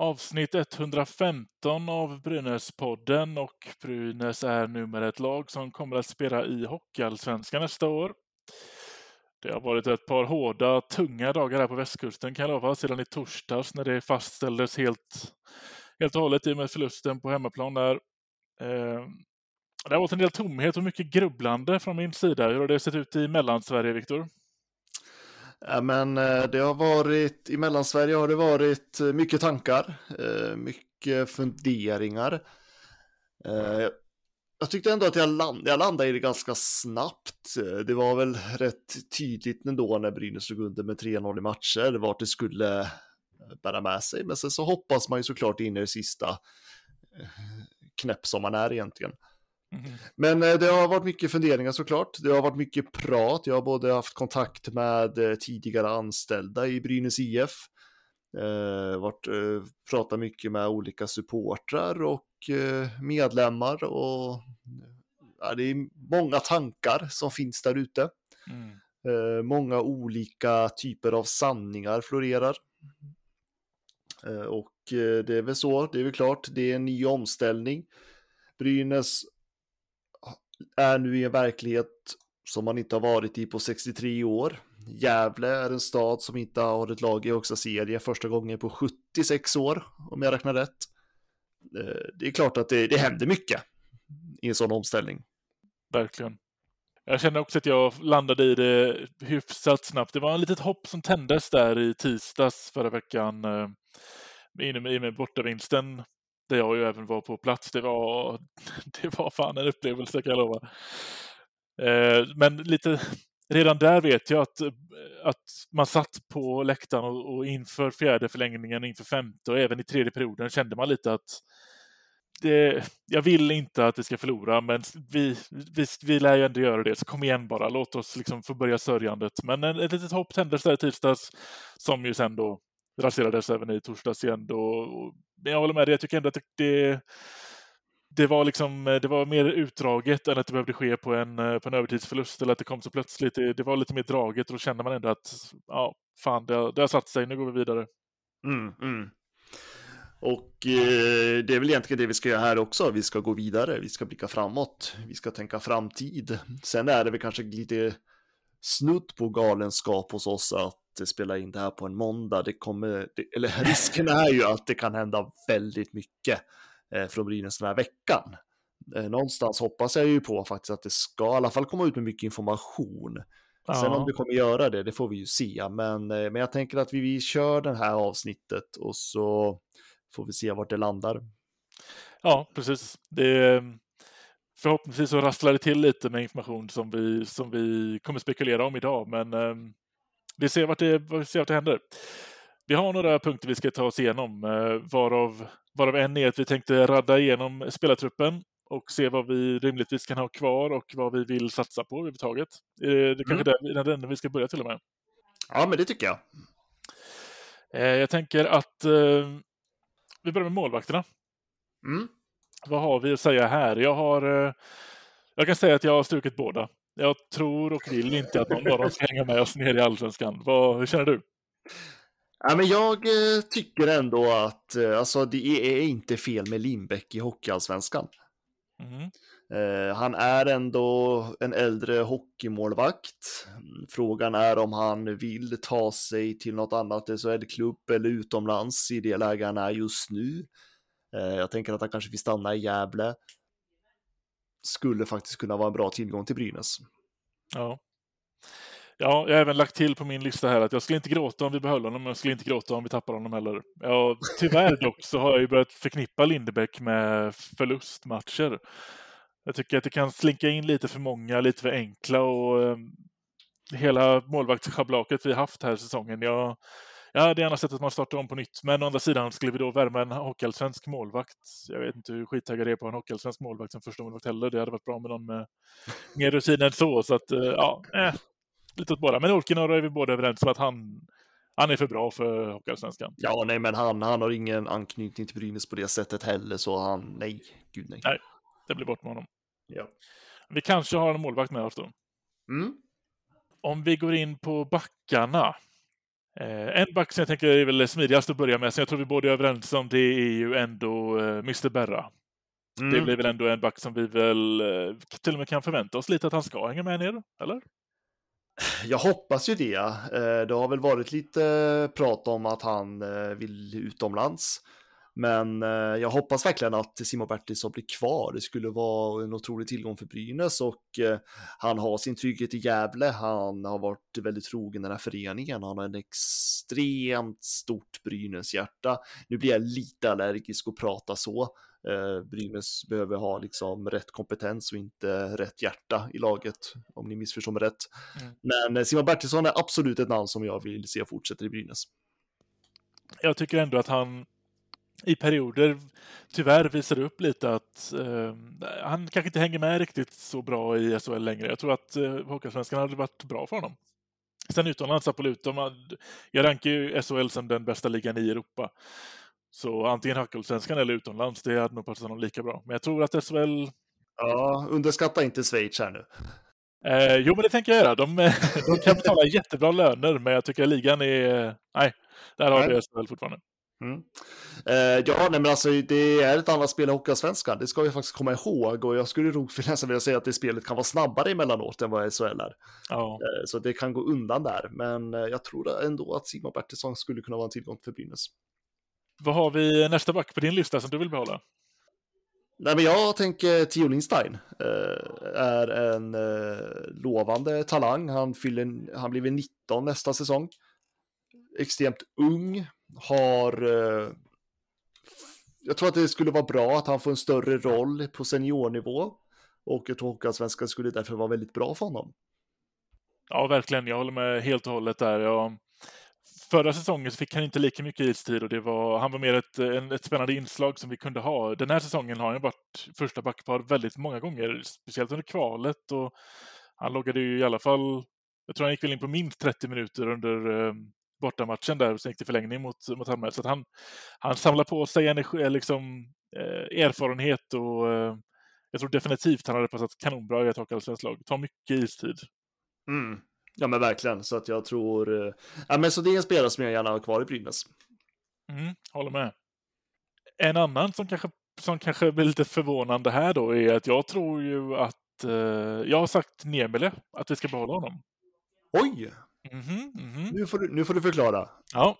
Avsnitt 115 av Brynäs-podden och Brynäs är numera ett lag som kommer att spela i Hockeyallsvenskan nästa år. Det har varit ett par hårda, tunga dagar här på västkusten kan jag lova, sedan i torsdags när det fastställdes helt, helt och hållet i och med förlusten på hemmaplan där. Eh, det har varit en del tomhet och mycket grubblande från min sida. Hur har det sett ut i Mellansverige, Viktor? Ja, men eh, det har varit, i Mellansverige har det varit eh, mycket tankar, eh, mycket funderingar. Jag tyckte ändå att jag, land, jag landade i det ganska snabbt. Det var väl rätt tydligt ändå när Brynäs slog under med 3-0 i matcher vart det skulle bära med sig. Men sen så hoppas man ju såklart in i det sista knäpp som man är egentligen. Men eh, det har varit mycket funderingar såklart. Det har varit mycket prat. Jag har både haft kontakt med eh, tidigare anställda i Brynäs IF. Eh, varit, eh, pratat mycket med olika supportrar och eh, medlemmar och ja, det är många tankar som finns där ute. Mm. Eh, många olika typer av sanningar florerar. Eh, och det är väl så, det är väl klart, det är en ny omställning. Brynäs är nu i en verklighet som man inte har varit i på 63 år. Gävle är en stad som inte har ett lag i högsta serie första gången på 76 år, om jag räknar rätt. Eh, det är klart att det, det händer mycket i en sån omställning. Verkligen. Jag känner också att jag landade i det hyfsat snabbt. Det var en litet hopp som tändes där i tisdags förra veckan eh, i och med bortavinsten där jag ju även var på plats. Det var, det var fan en upplevelse kan jag lova. Eh, Men lite, redan där vet jag att, att man satt på läktaren och, och inför fjärde förlängningen, inför femte och även i tredje perioden kände man lite att det, jag vill inte att vi ska förlora, men vi, vi, vi lär ju ändå göra det. Så kom igen bara, låt oss liksom få börja sörjandet. Men ett litet hopp tändes där i tisdags som ju sen då raserades även i torsdags igen. Då. Men jag håller med dig, jag tycker ändå att det, det var liksom, det var mer utdraget än att det behövde ske på en, på en övertidsförlust eller att det kom så plötsligt. Det, det var lite mer draget och då kände man ändå att ja, fan, det, har- det har satt sig, nu går vi vidare. Mm, mm. Och eh, det är väl egentligen det vi ska göra här också. Vi ska gå vidare, vi ska blicka framåt, vi ska tänka framtid. Sen är det väl kanske lite snutt på galenskap hos oss att spela in det här på en måndag. Det kommer, det, eller risken är ju att det kan hända väldigt mycket eh, från Brynäs den här veckan. Eh, någonstans hoppas jag ju på faktiskt att det ska i alla fall komma ut med mycket information. Sen om det kommer göra det, det får vi ju se. Men, eh, men jag tänker att vi, vi kör det här avsnittet och så får vi se vart det landar. Ja, precis. Det, förhoppningsvis så rasslar det till lite med information som vi, som vi kommer spekulera om idag, men eh, vi ser vart det, vi ser vart det händer. Vi har några punkter vi ska ta oss igenom, eh, varav, varav en är att vi tänkte radda igenom spelartruppen och se vad vi rimligtvis kan ha kvar och vad vi vill satsa på överhuvudtaget. Eh, Det är kanske Mm. där, där vi ska börja till och med. Ja, men det tycker jag. Eh, Jag tänker att vi börjar med målvakterna. Mm. Vad har vi att säga här? Jag har... eh, Jag kan säga att jag har strukit båda. Jag tror och vill inte att någon av dem ska hänga med oss ner i Allsvenskan. Vad, hur känner du? Ja, men jag eh, tycker ändå att eh, alltså, det är inte fel med Lindbäck i Hockeyallsvenskan. Eh, han är ändå en äldre hockeymålvakt. Mm, Frågan är om han vill ta sig till något annat SHL-klubb eller utomlands i det läge han är just nu. Eh, jag tänker att han kanske vill stanna i Gävle. Skulle faktiskt kunna vara en bra tillgång till Brynäs. Ja. Ja, jag har även lagt till på min lista här att jag skulle inte gråta om vi behöll honom, men jag skulle inte gråta om vi tappar honom heller. Ja, tyvärr dock så har jag ju börjat förknippa Lindebäck med förlustmatcher. Jag tycker att det kan slinka in lite för många, lite för enkla och eh, hela målvaktsschablaket vi haft här säsongen. Jag, jag hade gärna sett att man startar om på nytt, men å andra sidan skulle vi då värma en hockeyallsvensk målvakt. Jag vet inte hur skittaggad jag är på en hockeyallsvensk målvakt som första målvakt heller. Det hade varit bra med någon med mer rutin än så. Så att, eh, ja, eh, lite åt båda. Men Olkinuora är vi båda överens om att han, han är för bra för Hockeyallsvenskan. Ja, nej, men han, han har ingen anknytning till Brynäs på det sättet heller, så han, nej, gud nej. Nej. Det blir bort med honom. Ja. Vi kanske har en målvakt med oss då. Mm. Om vi går in på backarna. Eh, en back som jag tänker är väl smidigast att börja med, som jag tror vi båda är överens om, det är ju ändå eh, Mr Berra. Mm. Det blir väl ändå en back som vi väl eh, till och med kan förvänta oss lite att han ska hänga med ner, eller? Jag hoppas ju det. Eh, Det har väl varit lite prat om att han eh, vill utomlands. Men eh, jag hoppas verkligen att Simon Bertilsson blir kvar. Det skulle vara en otrolig tillgång för Brynäs och eh, han har sin trygghet i Gävle. Han har varit väldigt trogen den här föreningen. Han har en extremt stort Brynäs-hjärta. Nu blir jag lite allergisk att prata så. Eh, Brynäs behöver ha liksom rätt kompetens och inte rätt hjärta i laget, om ni missförstår mig rätt. Mm. Men eh, Simon Bertilsson är absolut ett namn som jag vill se fortsätta i Brynäs. Jag tycker ändå att han i perioder tyvärr visar upp lite att eh, han kanske inte hänger med riktigt så bra i SHL längre. Jag tror att eh, Hockeyallsvenskan hade varit bra för honom. Sen utomlands, absolut. De jag rankar ju SHL som den bästa ligan i Europa. Så antingen Hockeyallsvenskan eller utomlands, det hade nog passat honom lika bra. Men jag tror att SHL... Ja, underskatta inte Schweiz här nu. Eh, jo, men det tänker jag göra. De, de kan betala jättebra löner, men jag tycker ligan är... Nej, där har vi SHL fortfarande. Mm. Eh, ja, nej, men alltså det är ett annat spel i Hockeyallsvenskan. Det ska vi faktiskt komma ihåg och jag skulle nog nästan vilja säga att det spelet kan vara snabbare emellanåt än vad SHL är. Eh, så det kan gå undan där, men eh, jag tror ändå att Simon Bertilsson skulle kunna vara en tillgång för Brynäs. Vad har vi nästa back på din lista som du vill behålla? Nej, men jag tänker Theo Lindstein eh, är en lovande talang. Han, fyller, han blir väl 19 nästa säsong. Extremt ung, har... Eh, jag tror att det skulle vara bra att han får en större roll på seniornivå. Och jag tror Hockeyallsvenskan skulle därför vara väldigt bra för honom. Ja, verkligen. Jag håller med helt och hållet där. Jag, förra säsongen så fick han inte lika mycket istid och det var, han var mer ett, en, ett spännande inslag som vi kunde ha. Den här säsongen har han varit första backpar väldigt många gånger, speciellt under kvalet och han loggade ju i alla fall, jag tror han gick väl in på minst 30 minuter under eh, bortamatchen där sen gick det förlängning mot, mot Halmstad. Så att han, han samlar på sig energi, eh, liksom, eh, erfarenhet och eh, jag tror definitivt han hade passat kanonbra i ett hockeyallsvenskt lag. Tar mycket istid. Mm. Ja, men verkligen. Så att jag tror... eh, Ja, men så det är en spelare som jag gärna har kvar i Brynäs. Mm, håller med. En annan som kanske, som kanske blir lite förvånande här då är att jag tror ju att eh, jag har sagt Niemele att vi ska behålla honom. Oj! Mhm, mhm. Nu får du, nu får du förklara. Ja.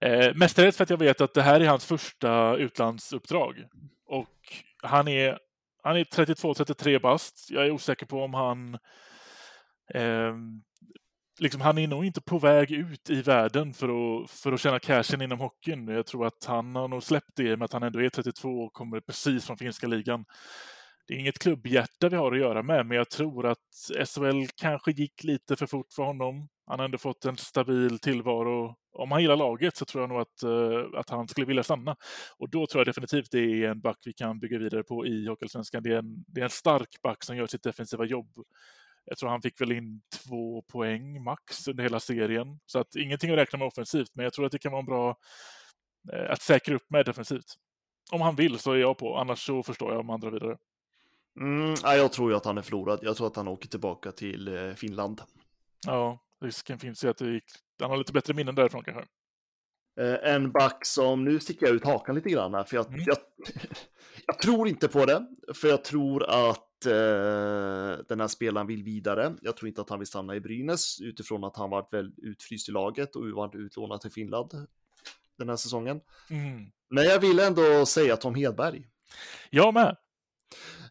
Eh, mestadels för att jag vet att det här är hans första utlandsuppdrag. Och han är, han är 32-33 bast. Jag är osäker på om han... Eh, liksom, han är nog inte på väg ut i världen för att, för att tjäna cashen inom hockeyn. Jag tror att han har nog släppt det med att han ändå är 32 och kommer precis från finska ligan. Det är inget klubbhjärta vi har att göra med, men jag tror att SHL kanske gick lite för fort för honom. Han har ändå fått en stabil tillvaro. Om han gillar laget så tror jag nog att, eh, att han skulle vilja stanna. Och då tror jag definitivt det är en back vi kan bygga vidare på i Hockeyallsvenskan. Det, är en- det är en stark back som gör sitt defensiva jobb. Jag tror han fick väl in två poäng max under hela serien. Så att ingenting att räkna med offensivt, men jag tror att det kan vara en bra eh, att säkra upp med defensivt. Om han vill så är jag på, annars så förstår jag om andra vidare. Mm, ja, jag tror ju att han är förlorad. Jag tror att han åker tillbaka till eh, Finland. Ja, risken finns ju att det gick, han har lite bättre minnen därifrån kanske. Eh, en back som, nu sticker jag ut hakan lite grann här, för jag, Mm. jag, jag tror inte på det, för jag tror att eh, den här spelaren vill vidare. Jag tror inte att han vill stanna i Brynäs utifrån att han varit väl utfryst i laget och varit utlånad till Finland den här säsongen. Mm. Men jag vill ändå säga Tom Hedberg. Jag med.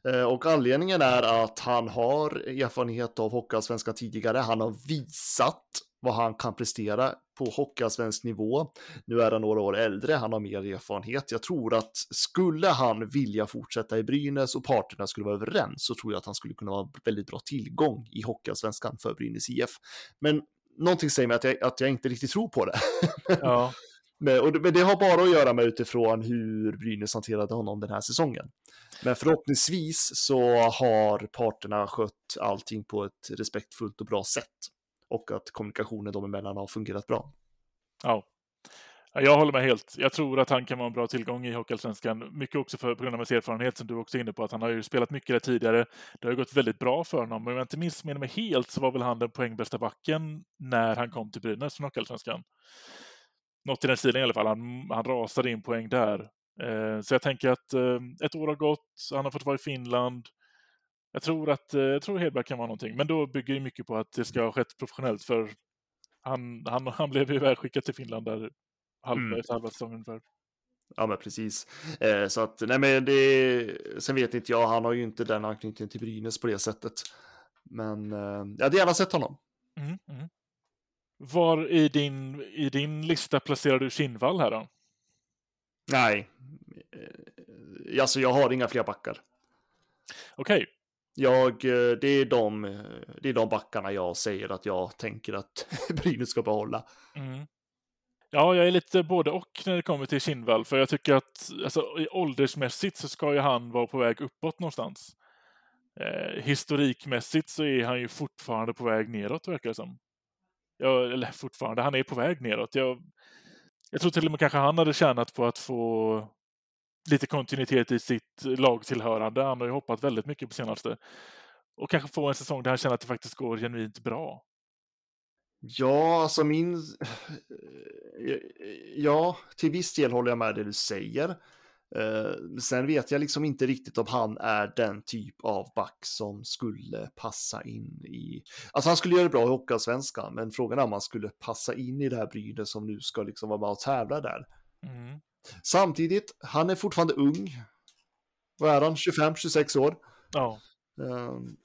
Eh, Och anledningen är att han har erfarenhet av Hockeyallsvenskan tidigare. Han har visat vad han kan prestera på hockeyallsvensk nivå. Nu är han några år äldre, han har mer erfarenhet. Jag tror att skulle han vilja fortsätta i Brynäs och parterna skulle vara överens så tror jag att han skulle kunna vara väldigt bra tillgång i hockeyallsvenskan för Brynäs IF. Men någonting säger mig att jag, att jag inte riktigt tror på det. Ja, Men, och det, men det har bara att göra med utifrån hur Brynäs hanterade honom den här säsongen. Men förhoppningsvis så har parterna skött allting på ett respektfullt och bra sätt. Och att kommunikationen dem emellan har fungerat bra. ja. Jag håller med helt. Jag tror att han kan vara en bra tillgång i Hockeyallsvenskan. Mycket också för, på grund av hans erfarenhet som du också är inne på. att Han har ju spelat mycket där tidigare. Det har ju gått väldigt bra för honom. Men om jag inte missminner mig helt så var väl han den poängbästa backen när han kom till Brynäs från Hockeyallsvenskan. Något i den stilen i alla fall. Han, han rasade in poäng där. Eh, så jag tänker att eh, ett år har gått. Han har fått vara i Finland. Jag tror att eh, jag tror Hedberg kan vara någonting. Men då bygger det mycket på att det ska ha skett professionellt. För han, han, han blev ju ivägskickad till Finland där halva, Mm. halva säsongen ungefär. Ja, men precis. Eh, så att, nej men det, sen vet inte jag, han har ju inte den anknytningen till Brynäs på det sättet. Men eh, jag hade gärna sett honom. Mm, mm. Var i din, i din lista placerar du Kinnvall här då? Nej, eh, alltså jag har inga fler backar. Okej, Jag, eh, det, är de, eh, det är de backarna jag säger att jag tänker att Brynäs ska behålla. Mm. Ja, jag är lite både och när det kommer till Kinnvall, för jag tycker att alltså, åldersmässigt så ska ju han vara på väg uppåt någonstans. Eh, historikmässigt så är han ju fortfarande på väg neråt, verkar det som. Ja, eller fortfarande, han är på väg neråt. Jag, jag tror till och med kanske han hade tjänat på att få lite kontinuitet i sitt lagtillhörande. Han har ju hoppat väldigt mycket på senaste. Och kanske få en säsong där han känner att det faktiskt går genuint bra. Ja, alltså min... Ja, till viss del håller jag med det du säger. Eh, Sen vet jag liksom inte riktigt om han är den typ av back som skulle passa in i... Alltså han skulle göra det bra i Hockeyallsvenskan, men frågan är om han skulle passa in i det här Brynäs som nu ska liksom vara med och tävla där. Mm. Samtidigt, han är fortfarande ung. Vad är han? 25-26 år. Ja. Ehm,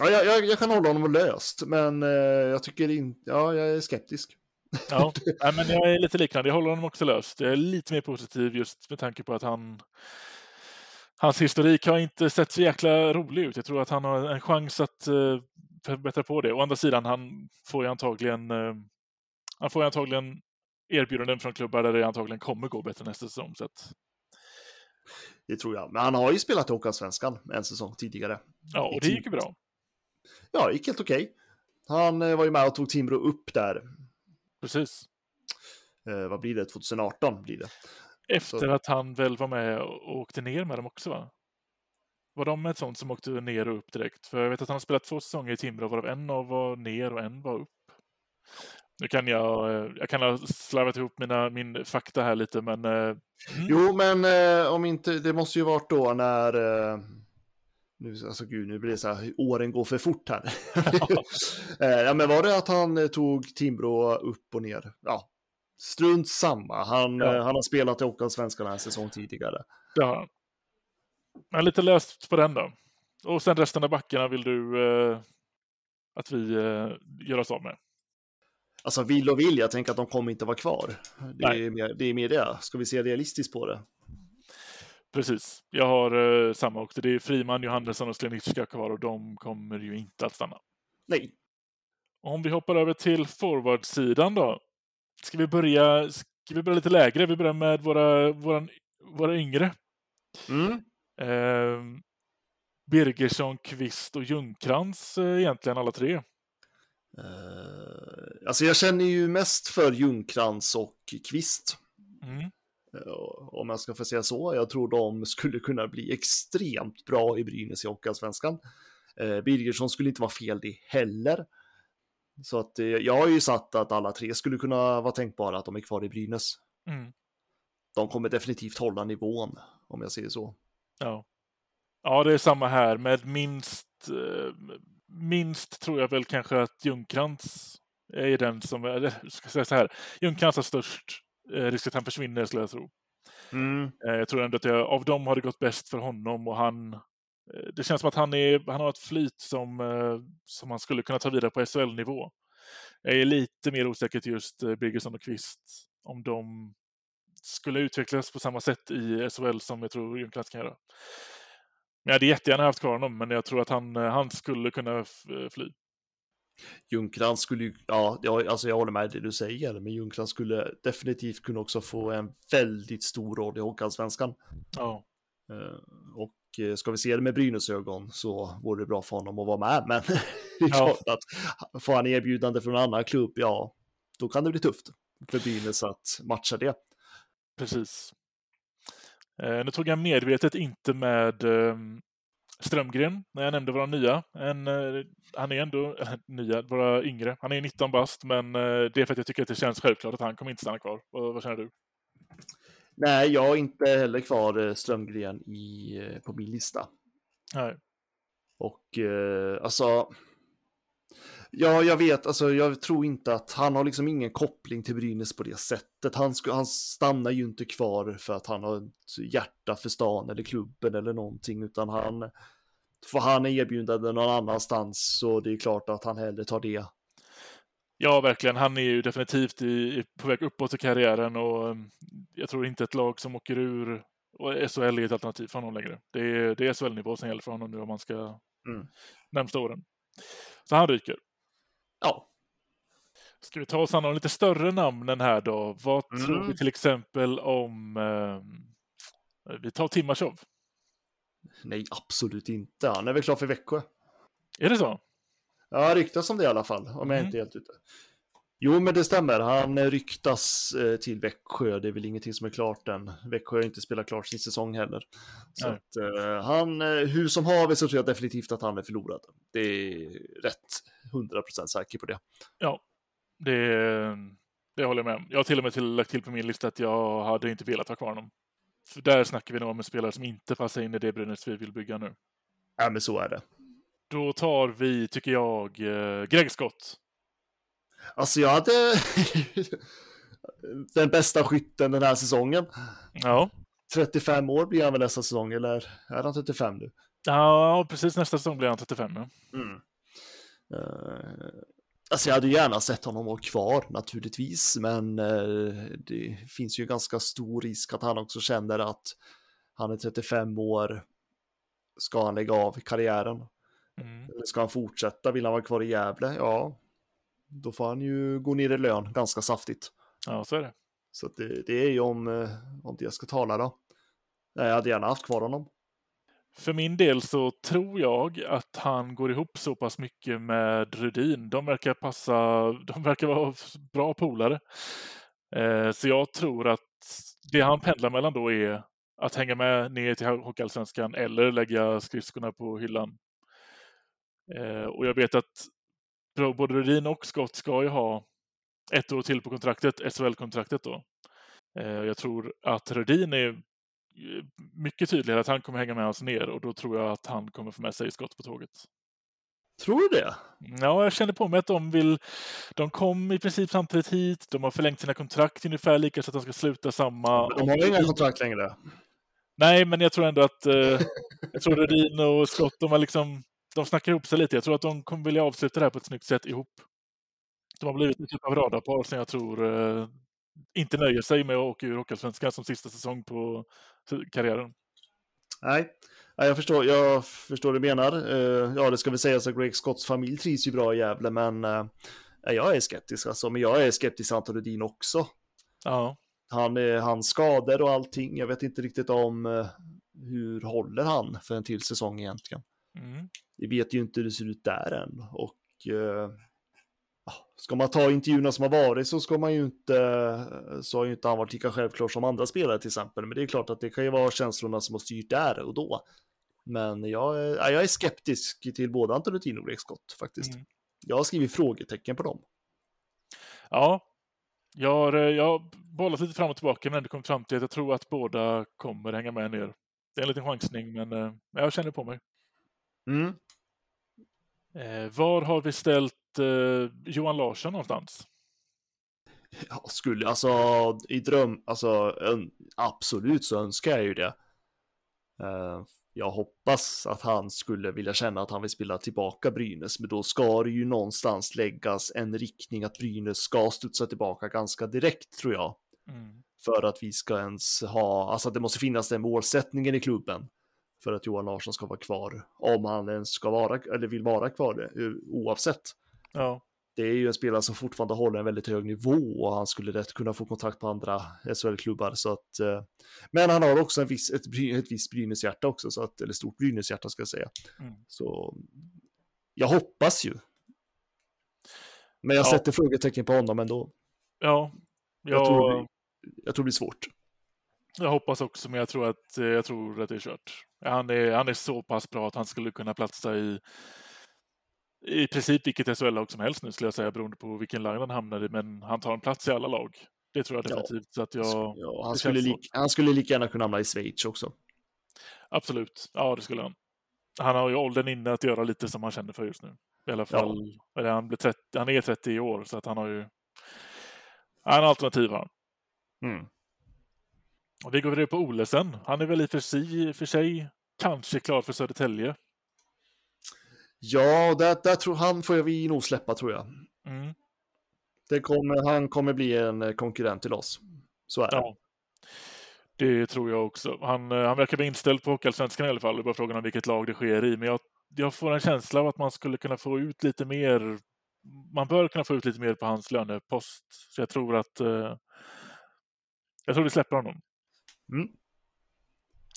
Ja, jag, jag, jag kan hålla honom löst, men eh, jag tycker inte... Ja, jag är skeptisk. Ja, nej, men jag är lite liknande. Jag håller honom också löst. Jag är lite mer positiv just med tanke på att han... Hans historik har inte sett så jäkla rolig ut. Jag tror att han har en chans att uh, förbättra på det. Å andra sidan, han får ju antagligen... eh, han får ju antagligen erbjudanden från klubbar där det antagligen kommer gå bättre nästa säsong. Så att, Det tror jag. Men han har ju spelat i Hockeyallsvenskan en säsong tidigare. ja, och det gick ju bra. Ja, det gick helt okej. Han eh, var ju med och tog Timrå upp där. Precis. Eh, vad blir det? 2018 blir det. Efter Så- att han väl var med och åkte ner med dem också, va? Var de ett sånt som åkte ner och upp direkt? För jag vet att han har spelat två säsonger i Timrå, varav en av var ner och en var upp. Nu kan jag, eh, jag kan ha slarvat ihop mina, min fakta här lite, men... eh, Mm. Jo, men eh, om inte, det måste ju varit då när... Eh, nu, alltså gud, nu blir det så här, åren går för fort här. eh, ja, men var det att han eh, tog Timrå upp och ner? Ja, strunt samma. Han, Ja. eh, han har spelat i Hockeyallsvenskan en säsong tidigare. Det har han. Men lite löst på den då. Och sen resten av backarna vill du eh, att vi eh, gör oss av med? Alltså vill och vill, jag tänker att de kommer inte vara kvar. Det är, mer, det är mer det. Ska vi se realistiskt på det? Precis. Jag har eh, samma också. Det är Friman, Johannesson och Slenicka kvar och de kommer ju inte att stanna. Nej. Om vi hoppar över till forwardsidan då. Ska vi börja, ska vi börja lite lägre? Vi börjar med våra, våra, våra yngre. Mm. Eh, Birgersson, Kvist och Ljungkrantz eh, egentligen alla tre. Eh, alltså jag känner ju mest för Ljungkrantz och Kvist. Mm. Eh, Om jag ska få säga så. Jag tror de skulle kunna bli extremt bra i Brynäs i Hockeyallsvenskan. Eh, Birgersson skulle inte vara fel det heller. Så att eh, jag har ju satt att alla tre skulle kunna vara tänkbara att de är kvar i Brynäs. Mm. De kommer definitivt hålla nivån, om jag säger så. Ja. ja, det är samma här med minst, eh, minst tror jag väl kanske att Ljungkrantz är den som, eller ska jag säga så här, Ljungkrantz har störst risk att han försvinner skulle jag tro. Mm. Eh, Jag tror ändå att det, av dem har det gått bäst för honom och han eh, det känns som att han, är, han har ett flyt som, eh, som han skulle kunna ta vidare på SHL-nivå. Jag är lite mer osäker till just eh, Birgersson och Kvist om de skulle utvecklas på samma sätt i SHL som jag tror Ljungcrantz kan göra. Men jag hade jättegärna haft kvar honom, men jag tror att han, eh, han skulle kunna eh, fly. Ljungcrantz skulle ju, ja, jag, alltså jag håller med det du säger, men Ljungcrantz skulle definitivt kunna också få en väldigt stor roll i Hockeyallsvenskan. Ja, Eh, Och eh, ska vi se det med Brynäs ögon så vore det bra för honom att vara med. Men det är Ja. klart att får han erbjudande från en annan klubb, ja, då kan det bli tufft för Brynäs att matcha det. precis. Eh, nu tog jag medvetet inte med eh, Strömgren när jag nämnde våra nya. En, eh, han är ändå äh, nya, våra yngre. Han är 19 bast, men eh, det är för att jag tycker att det känns självklart att han kommer inte stanna kvar. Vad, vad känner du? Nej, jag har inte heller kvar Strömgren i, på min lista. Nej. Och eh, alltså, ja, jag vet, alltså jag tror inte att han har liksom ingen koppling till Brynäs på det sättet. Han, han stannar ju inte kvar för att han har ett hjärta för stan eller klubben eller någonting, utan han får han erbjudande någon annanstans så det är klart att han hellre tar det. Ja, verkligen. Han är ju definitivt i, på väg uppåt i karriären och eh, jag tror inte ett lag som åker ur och SHL är ett alternativ för honom längre. Det är, det är SHL-nivå som gäller för honom nu om man ska Mm. närmsta åren. Så han ryker. Ja, Ska vi ta oss an de lite större namnen här då? Vad Mm. tror vi till exempel om... Eh, vi tar Timashov. nej, absolut inte. Han är väl klar för Växjö. Är det så? Ja, ryktas om det i alla fall, om jag Mm. inte är helt ute. Jo, men det stämmer. Han ryktas eh, till Växjö. Det är väl ingenting som är klart än. Växjö har inte spelat klart sin säsong heller. Så att, eh, han, eh, hur som haver så tror jag definitivt att han är förlorad. Det är rätt 100% säker på det. Ja, det, det håller jag med om. Jag har till och med till, lagt till på min lista att jag hade inte velat ha kvar honom. För där snackar vi nog om en spelare som inte passar in i det Brynäs vi vill bygga nu. Ja, men så är det. Då tar vi, tycker jag, eh, Greg Scott. Alltså, jag hade den bästa skytten den här säsongen. Ja. 35 år blir han väl nästa säsong, eller är han 35 nu? ja, precis nästa säsong blir han 35 nu. Mm. Eh, alltså jag hade gärna sett honom vara kvar naturligtvis, men eh, det finns ju ganska stor risk att han också känner att han är 35 år. Ska han lägga av karriären? Mm. Ska han fortsätta? Vill han vara kvar i Gävle? Ja, då får han ju gå ner i lön ganska saftigt. Ja, så är det. Så det, det är ju om, eh, om det jag ska tala då. Jag hade gärna haft kvar honom. För min del så tror jag att han går ihop så pass mycket med Rudin. De verkar passa, de verkar vara bra polare. Eh, så jag tror att det han pendlar mellan då är att hänga med ner till Hockeyallsvenskan eller lägga skridskorna på hyllan. Eh, och jag vet att både Rudin och Scott ska ju ha ett år till på kontraktet, SHL-kontraktet då. Eh, jag tror att Rudin är mycket tydligare att han kommer hänga med oss ner och då tror jag att han kommer få med sig Scott på tåget. Tror du det? Ja, jag känner på mig att de vill... De kom i princip samtidigt hit. De har förlängt sina kontrakt ungefär lika så att de ska sluta samma... De har inga kontrakt längre. Nej, men jag tror ändå att... Eh, jag tror Rudin och Scott, de har liksom... De snackar ihop sig lite. Jag tror att de kommer vilja avsluta det här på ett snyggt sätt ihop. De har blivit en typ av radarpar som jag tror eh, inte nöjer sig med att åka ur Hockeyallsvenskan som sista säsong på karriären. Nej, ja, jag förstår, jag förstår vad du menar. Eh, ja, det ska väl sägas att Greg Scotts familj trivs ju bra i Gävle, men eh, jag är skeptisk alltså. Men jag är skeptisk till Anton Rudin också. Ja, Han, är hans skador och allting. Jag vet inte riktigt om eh, hur håller han för en till säsong egentligen. mm. Vi vet ju inte hur det ser ut där än. Och eh, ska man ta intervjuerna som har varit så ska man ju inte, så har ju inte han varit lika självklar som andra spelare till exempel. Men det är klart att det kan ju vara känslorna som har styrt där och då. Men jag, är- ja, jag är skeptisk till både Antonutin och Scott faktiskt. Mm. Jag har skrivit frågetecken på dem. Ja, jag har, eh, jag har bollat lite fram och tillbaka men det kom fram till att jag tror att båda kommer hänga med ner. Det är en liten chansning men eh, jag känner på mig. Mm. Eh, var har vi ställt eh, Johan Larsson någonstans? Ja, skulle, alltså i dröm, alltså ön, absolut så önskar jag ju det. Eh, jag hoppas att han skulle vilja känna att han vill spela tillbaka Brynäs, men då ska det ju någonstans läggas en riktning att Brynäs ska studsa tillbaka ganska direkt tror jag. Mm. För att vi ska ens ha, alltså det måste finnas den målsättningen i klubben för att Johan Larsson ska vara kvar, om han ens ska vara, eller vill vara kvar eh, oavsett. Ja, Det är ju en spelare som fortfarande håller en väldigt hög nivå och han skulle rätt kunna få kontakt på andra SHL-klubbar. Så att, eh, men han har också en viss, ett, ett visst Brynäs-hjärta också, så att, eller stort Brynäs-hjärta ska jag säga. Mm. Så jag hoppas ju. Men jag Ja. sätter frågetecken på honom ändå. ja. Jag, Jag, tror, det blir, jag tror det blir svårt. jag hoppas också, men jag tror att, eh, jag tror att det är kört. Han är, han är så pass bra att han skulle kunna platsa i i princip vilket SHL-lag som helst nu skulle jag säga, beroende på vilken line han hamnar i, men han tar en plats i alla lag. Det tror jag Ja. definitivt. Så att jag, Ja, han, skulle lik, han skulle lika gärna kunna hamna i Schweiz också. Absolut, ja det skulle han. Han har ju åldern inne att göra lite som han känner för just nu. I alla fall, eller han, blir 30, han är 30 i år, så att han har ju han har alternativ han. Mm. Och vi går vidare på Olesen. Han är väl i och för sig, för sig kanske klar för Södertälje. Ja, där, där tror han får vi nog släppa tror jag. Mm. Det kommer, han kommer bli en eh, konkurrent till oss. Så är det. Ja. Det tror jag också. Han, eh, han verkar vara inställd på Hockeyallsvenskan i alla fall. Det är bara frågan om vilket lag det sker i. Men jag, jag får en känsla av att man skulle kunna få ut lite mer. Man bör kunna få ut lite mer på hans lönepost. Så jag tror att eh, jag tror vi släpper honom. Mm.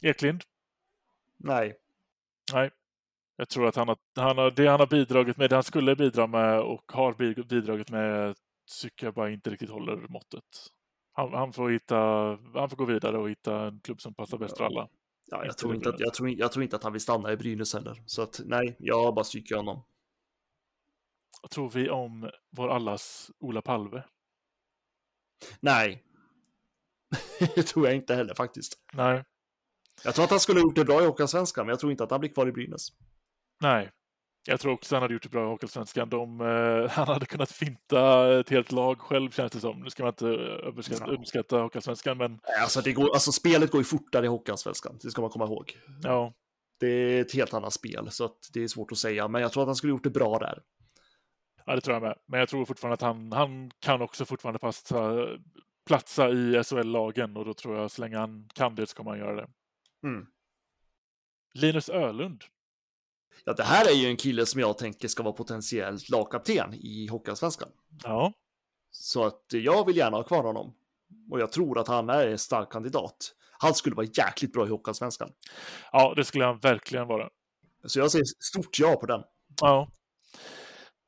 Eklind? Nej, Nej. Jag tror att han har, han har, det han har bidragit med, det han skulle bidra med och har bi- bidragit med, tycker jag bara inte riktigt håller måttet. Han, han, får hitta, han får gå vidare och hitta en klubb som passar bäst för alla. ja, jag, tror inte att, jag, tror, jag tror inte att han vill stanna i Brynäs heller. Så att nej, jag bara stryker honom. Vad tror vi om vår allas Ola Palve? Nej, det tror jag inte heller faktiskt. Nej, Jag tror att han skulle ha gjort det bra i Hockeyallsvenskan, men jag tror inte att han blir kvar i Brynäs. Nej. Jag tror också han hade gjort det bra i Hockeysvenskan. De, eh, han hade kunnat finta ett helt lag själv känns det som. Nu ska man inte överskatta, Ja. underskatta Hockeysvenskan, men Alltså, det går, alltså spelet går ju fortare i Hockeyallsvenskan, det ska man komma ihåg. ja, Det är ett helt annat spel, så det är svårt att säga. Men jag tror att han skulle gjort det bra där. Ja, det tror jag med. Men jag tror fortfarande att han, han kan också fortfarande passa, platsa i SHL-lagen och då tror jag så länge han kan det så kommer han göra det. Mm. Linus Ölund. Ja, det här är ju en kille som jag tänker ska vara potentiellt lagkapten i Hockeyallsvenskan. Ja, Så att jag vill gärna ha kvar honom. Och jag tror att han är en stark kandidat. Han skulle vara jäkligt bra i Hockeyallsvenskan. ja det skulle han verkligen vara. Så jag säger stort ja på den. Ja.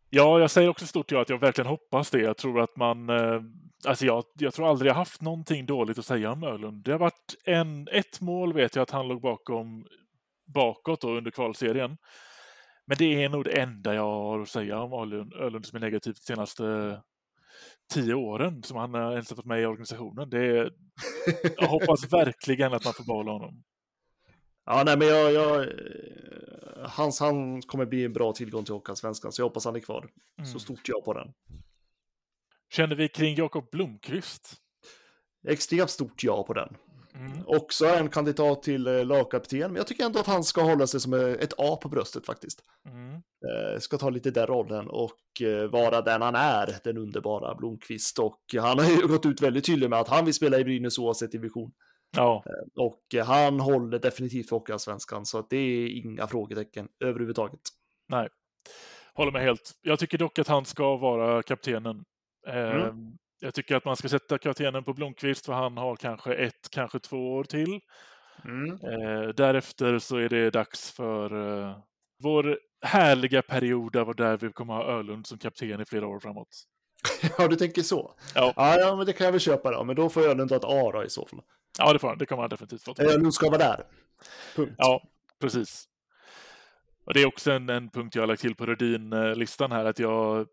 Ja, jag säger också stort ja att jag verkligen hoppas det. Jag tror att man... Eh, alltså jag, jag tror aldrig jag haft någonting dåligt att säga om Ölund. Det har varit en, ett mål vet jag att han låg bakom bakåt då under kvalserien. Men det är nog det enda jag har att säga om Ölund, som är negativt de senaste tio åren som han har ens fått med i organisationen. Det är, jag hoppas verkligen att man får behålla honom. Ja, nej, men jag, jag, eh, hans, han kommer bli en bra tillgång till Hockeyallsvenskan, så jag hoppas han är kvar. Mm. Så stort ja på den. Känner vi kring Jakob Blomqvist? Extremt stort ja på den. Mm. Också en kandidat till eh, lagkapten, men jag tycker ändå att han ska hålla sig som eh, ett A på bröstet faktiskt. Mm. Eh, ska ta lite den rollen och vara den han är, den underbara Blomqvist. Och han har ju gått ut väldigt tydligt med att han vill spela i Brynäs oavsett division. Ja, Och han håller definitivt för Hockeyallsvenskan, så att det är inga frågetecken överhuvudtaget. Nej, håller med helt. Jag tycker dock att han ska vara kaptenen. Mm. Jag tycker att man ska sätta kaptenen på Blomqvist för han har kanske ett, kanske två år till. Mm. Eh, därefter så är det dags för eh, vår härliga period där, där vi kommer ha Ölund som kapten i flera år framåt. Ja, du tänker så. Ja. Ja, ja, men det kan jag väl köpa då, men då får Ölund ta ett A då i så fall. Ja, det får han. Det kommer han definitivt få. Ölund ska vara där. Punkt. Ja, precis. Och det är också en, en punkt jag har lagt till på Rödin-listan här, att jag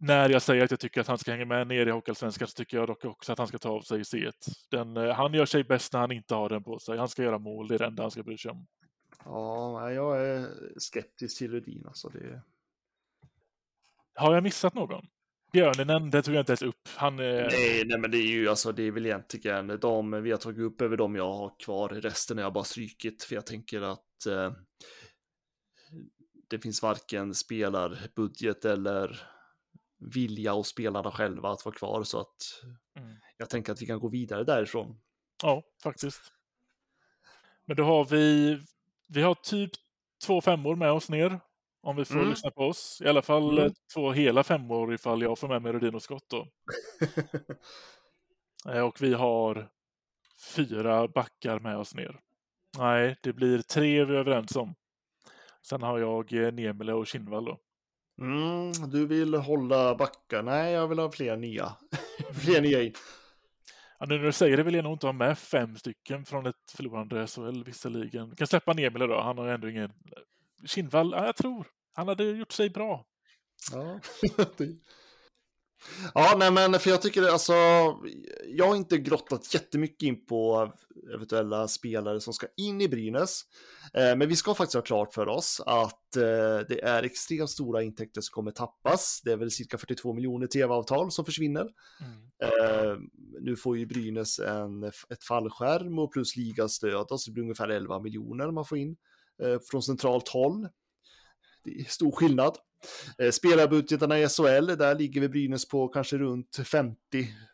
när jag säger att jag tycker att han ska hänga med ner i Hockeyallsvenskan så tycker jag dock också att han ska ta av sig C1. Den, eh, han gör sig bäst när han inte har den på sig. Han ska göra mål, det är det enda han ska bry sig om. Ja, jag är skeptisk till Rudin alltså. Det... Har jag missat någon? Björninen, det tog jag inte ens upp. Han är... Nej, nej, men det är ju alltså, det är väl egentligen de vi har tagit upp över de jag har kvar. Resten har jag bara strykit, för jag tänker att att eh, det finns varken spelarbudget eller vilja hos spelarna själva att vara kvar så att Mm. jag tänker att vi kan gå vidare därifrån. Ja, faktiskt. Men då har vi, vi har typ två femmor med oss ner. Om vi får Mm. lyssna på oss. I alla fall Mm. eh, två hela femmor ifall jag får med mig Rudin och Skott då. Eh, Och vi har fyra backar med oss ner. Nej, det blir tre vi är överens om. Sen har jag eh, Niemela och Kinnvall då. Mm, du vill hålla backar? Nej, jag vill ha fler nya. fler nya in. Ja, nu när du säger det vill jag nog inte ha med fem stycken från ett förlorande SHL visserligen. Vi kan släppa Niemela då, han har ändå ingen... Kinnvall, ja, jag tror. Han hade gjort sig bra. Ja. ja, nej men för jag tycker alltså, jag har inte grottat jättemycket in på eventuella spelare som ska in i Brynäs. Eh, men vi ska faktiskt ha klart för oss att eh, det är extremt stora intäkter som kommer tappas. Det är väl cirka 42 miljoner tv-avtal som försvinner. Eh, nu får ju Brynäs en, ett fallskärm och plus ligastöd, så det blir ungefär 11 miljoner man får in eh, från centralt håll. Det är stor skillnad. Eh, Spelarbudgetarna i SHL, där ligger vi Brynäs på kanske runt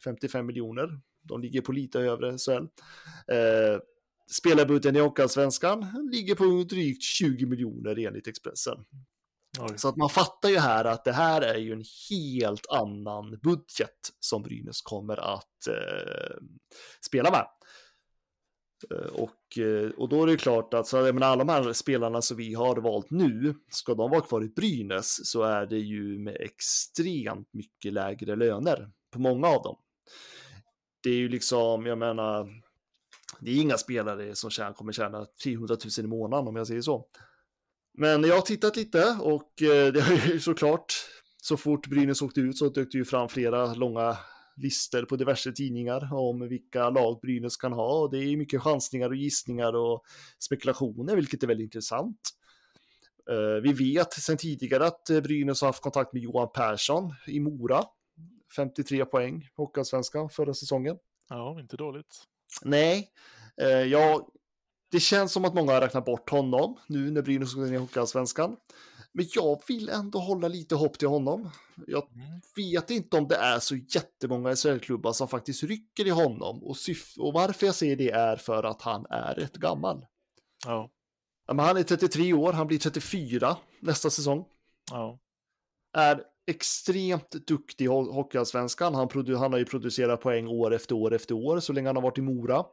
50-55 miljoner. De ligger på lite övre SHL. Eh, Spelarbudgeten i Hockeyallsvenskan ligger på drygt 20 miljoner enligt Expressen. Oj. Så att man fattar ju här att det här är ju en helt annan budget som Brynäs kommer att eh, spela med. Eh, och, eh, och då är det klart att så, jag menar, alla de här spelarna som vi har valt nu, ska de vara kvar i Brynäs så är det ju med extremt mycket lägre löner på många av dem. Det är ju liksom, jag menar, det är inga spelare som tjän, kommer tjäna 300 000 i månaden om jag säger så. Men jag har tittat lite och eh, det har ju såklart, så fort Brynäs åkte ut så dök det ju fram flera långa listor på diverse tidningar om vilka lag Brynäs kan ha. Och det är mycket chansningar och gissningar och spekulationer, vilket är väldigt intressant. Eh, Vi vet sedan tidigare att eh, Brynäs har haft kontakt med Johan Persson i Mora. 53 poäng i Hockeyallsvenskan förra säsongen. Ja, inte dåligt. Nej, eh, jag, det känns som att många har räknat bort honom nu när Brynäs går in i Hockeyallsvenskan. Men jag vill ändå hålla lite hopp till honom. Jag Mm. vet inte om det är så jättemånga SHL-klubbar som faktiskt rycker i honom. Och, och varför jag säger det är för att han är rätt gammal. Ja, men han är 33 år, han blir 34 nästa säsong. ja. Är extremt duktig i ho- Hockeyallsvenskan. Han, han har ju producerat poäng år efter år efter år så länge han har varit i Mora.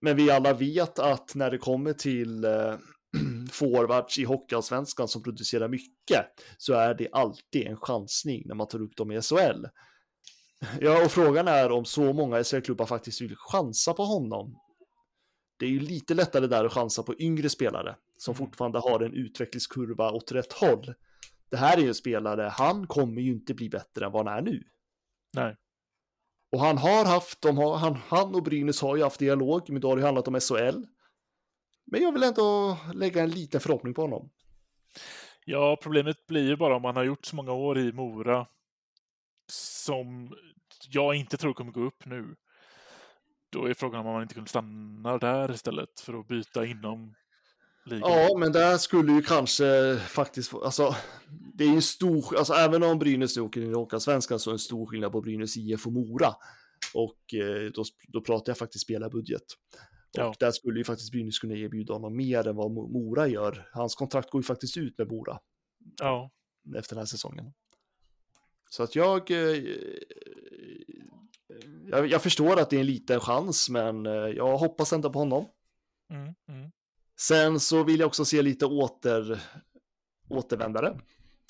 Men vi alla vet att när det kommer till eh, forwards i Hockeyallsvenskan som producerar mycket så är det alltid en chansning när man tar upp dem i SHL. Ja, och frågan är om så många SHL-klubbar faktiskt vill chansa på honom. Det är ju lite lättare där att chansa på yngre spelare som fortfarande har en utvecklingskurva åt rätt håll. Det här är ju en spelare, han kommer ju inte bli bättre än vad han är nu. Nej. Och han har haft, de har, han, han och Brynäs har ju haft dialog, men då har det handlat om SHL. Men jag vill ändå lägga en liten förhoppning på honom. Ja, problemet blir ju bara om man har gjort så många år i Mora som jag inte tror kommer gå upp nu. Då är frågan om man inte kunde stanna där istället för att byta inom ligan. Ja, men där skulle ju kanske faktiskt, alltså det är ju en stor, alltså även om Brynäs åker in i Hockeyallsvenskan så är det en stor skillnad på Brynäs IF och Mora. Och eh, då, då pratar jag faktiskt spelarbudget. Och Ja. där skulle ju faktiskt Brynäs kunna erbjuda honom mer än vad Mo- Mora gör. Hans kontrakt går ju faktiskt ut med Mora Ja, efter den här säsongen. Så att jag, eh, jag, jag förstår att det är en liten chans, men eh, jag hoppas ändå på honom. mm, mm. Sen så vill jag också se lite åter, återvändare.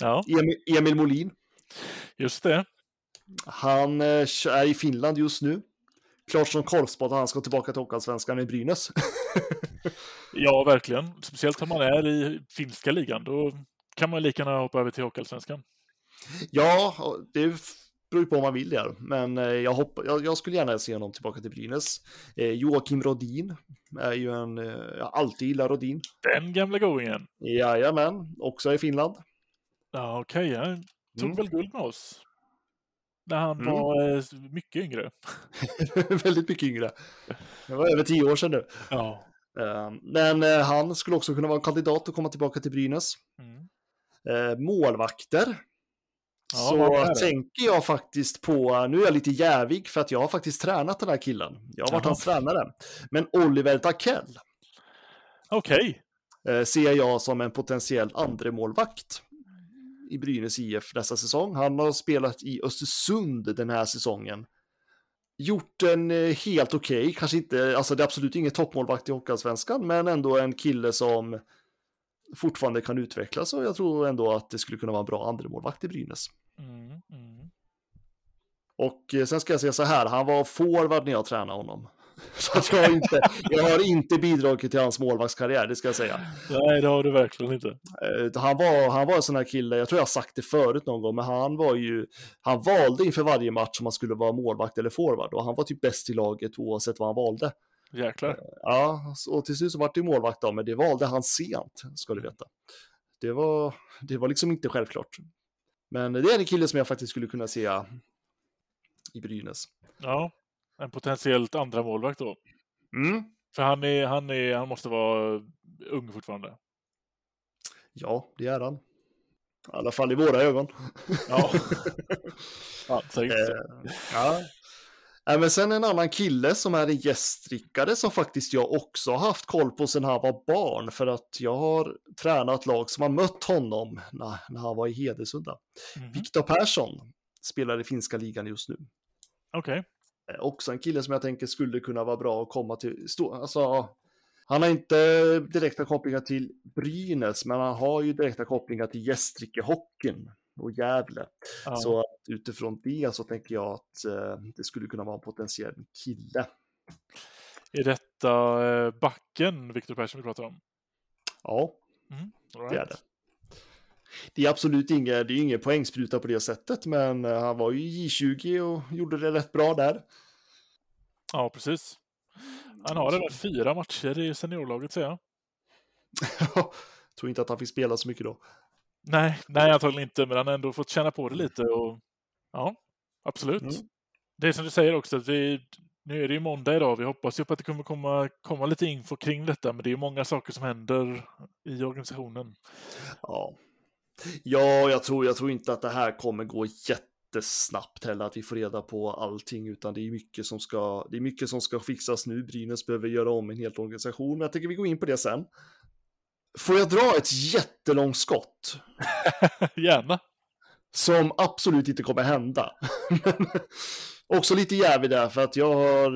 ja Emil, Emil Molin, just det. han eh, är i Finland just nu. Klart som korvspad att han ska tillbaka till Hockeyallsvenskan i Brynäs. Ja, verkligen. Speciellt om man är i finska ligan. Då kan man lika gärna hoppa över till Hockeyallsvenskan. ja, det beror på om man vill det. Men eh, jag, hopp, jag, jag skulle gärna se honom tillbaka till Brynäs. Eh, Joakim Rodin är ju en, eh, jag alltid gillat Rodin. Den gamla goingen. Jajamän, också i Finland. Ja, okej. Han tog Mm. väl guld med oss. När han Mm. var eh, mycket yngre. Väldigt mycket yngre. Det var över tio år sedan nu. Ja. Eh, Men eh, han skulle också kunna vara en kandidat att komma tillbaka till Brynäs. Mm. Eh, Målvakter. Ja, så tänker jag faktiskt på, nu är jag lite jävig för att jag har faktiskt tränat den här killen. Jag har varit hans tränare. Men Oliver Takell Okej. eh, ser jag som en potentiell andremålvakt i Brynäs IF nästa säsong. Han har spelat i Östersund den här säsongen. Gjort en eh, helt okej, kanske inte, alltså det är absolut ingen toppmålvakt i Hockeyallsvenskan, men ändå en kille som fortfarande kan utvecklas och jag tror ändå att det skulle kunna vara en bra andremålvakt i Brynäs. Mm, mm. Och eh, sen ska jag säga så här, han var forward när jag tränade honom. Så att jag, har inte, jag har inte bidragit till hans målvaktskarriär, det ska jag säga. Nej, det har du verkligen inte. Eh, Han var, han var en sån här kille, jag tror jag har sagt det förut någon gång, men han var ju, han valde inför varje match om han skulle vara målvakt eller forward och han var typ bäst i laget oavsett vad han valde. Jäklar. Ja, och till slut så vart det målvakt då, men det valde han sent, ska du veta. Det var, det var liksom inte självklart. Men det är en kille som jag faktiskt skulle kunna se i Brynäs. Ja, en potentiellt andra målvakt då. Mm. För han, är, han, är, han måste vara ung fortfarande. Ja, det är han. I alla fall i våra ögon. Ja. ja. Eh, ja. Nej, men sen en annan kille som är en gästdrickare som faktiskt jag också har haft koll på sedan han var barn för att jag har tränat lag som har mött honom när, när han var i Hedesunda. Mhm. Viktor Persson spelar i finska ligan just nu. Okej. Eh, Också en kille som jag tänker skulle kunna vara bra att komma till. Stå, alltså, han har inte direkta kopplingar till Brynäs, men han har ju direkta kopplingar till Gästrikehockeyn och Gävle. Ja. Så utifrån det så tänker jag att eh, det skulle kunna vara en potentiell kille. Är detta eh, backen Viktor Persson vi pratar om? Ja, All det är det. Det är absolut ingen, det är ingen poängspruta på det sättet, men eh, han var ju i J20 och gjorde det rätt bra där. Ja, precis. Han har redan fyra matcher i seniorlaget, säger jag. Tror inte att han fick spela så mycket då. Nej, nej, antagligen inte, men han har ändå fått känna på det lite. Och, ja, absolut. Mm. Det är som du säger också, att vi, nu är det ju måndag idag. Vi hoppas ju på att det kommer komma, komma lite info kring detta, men det är många saker som händer i organisationen. Ja, ja jag, tror, jag tror inte att det här kommer gå jättesnabbt heller, att vi får reda på allting, utan det är mycket som ska, det är mycket som ska fixas nu. Brynäs behöver göra om en hel organisation, men jag tycker vi går in på det sen. Får jag dra ett jättelångt skott? Gärna. Som absolut inte kommer hända. Också lite jävig där, för att jag har,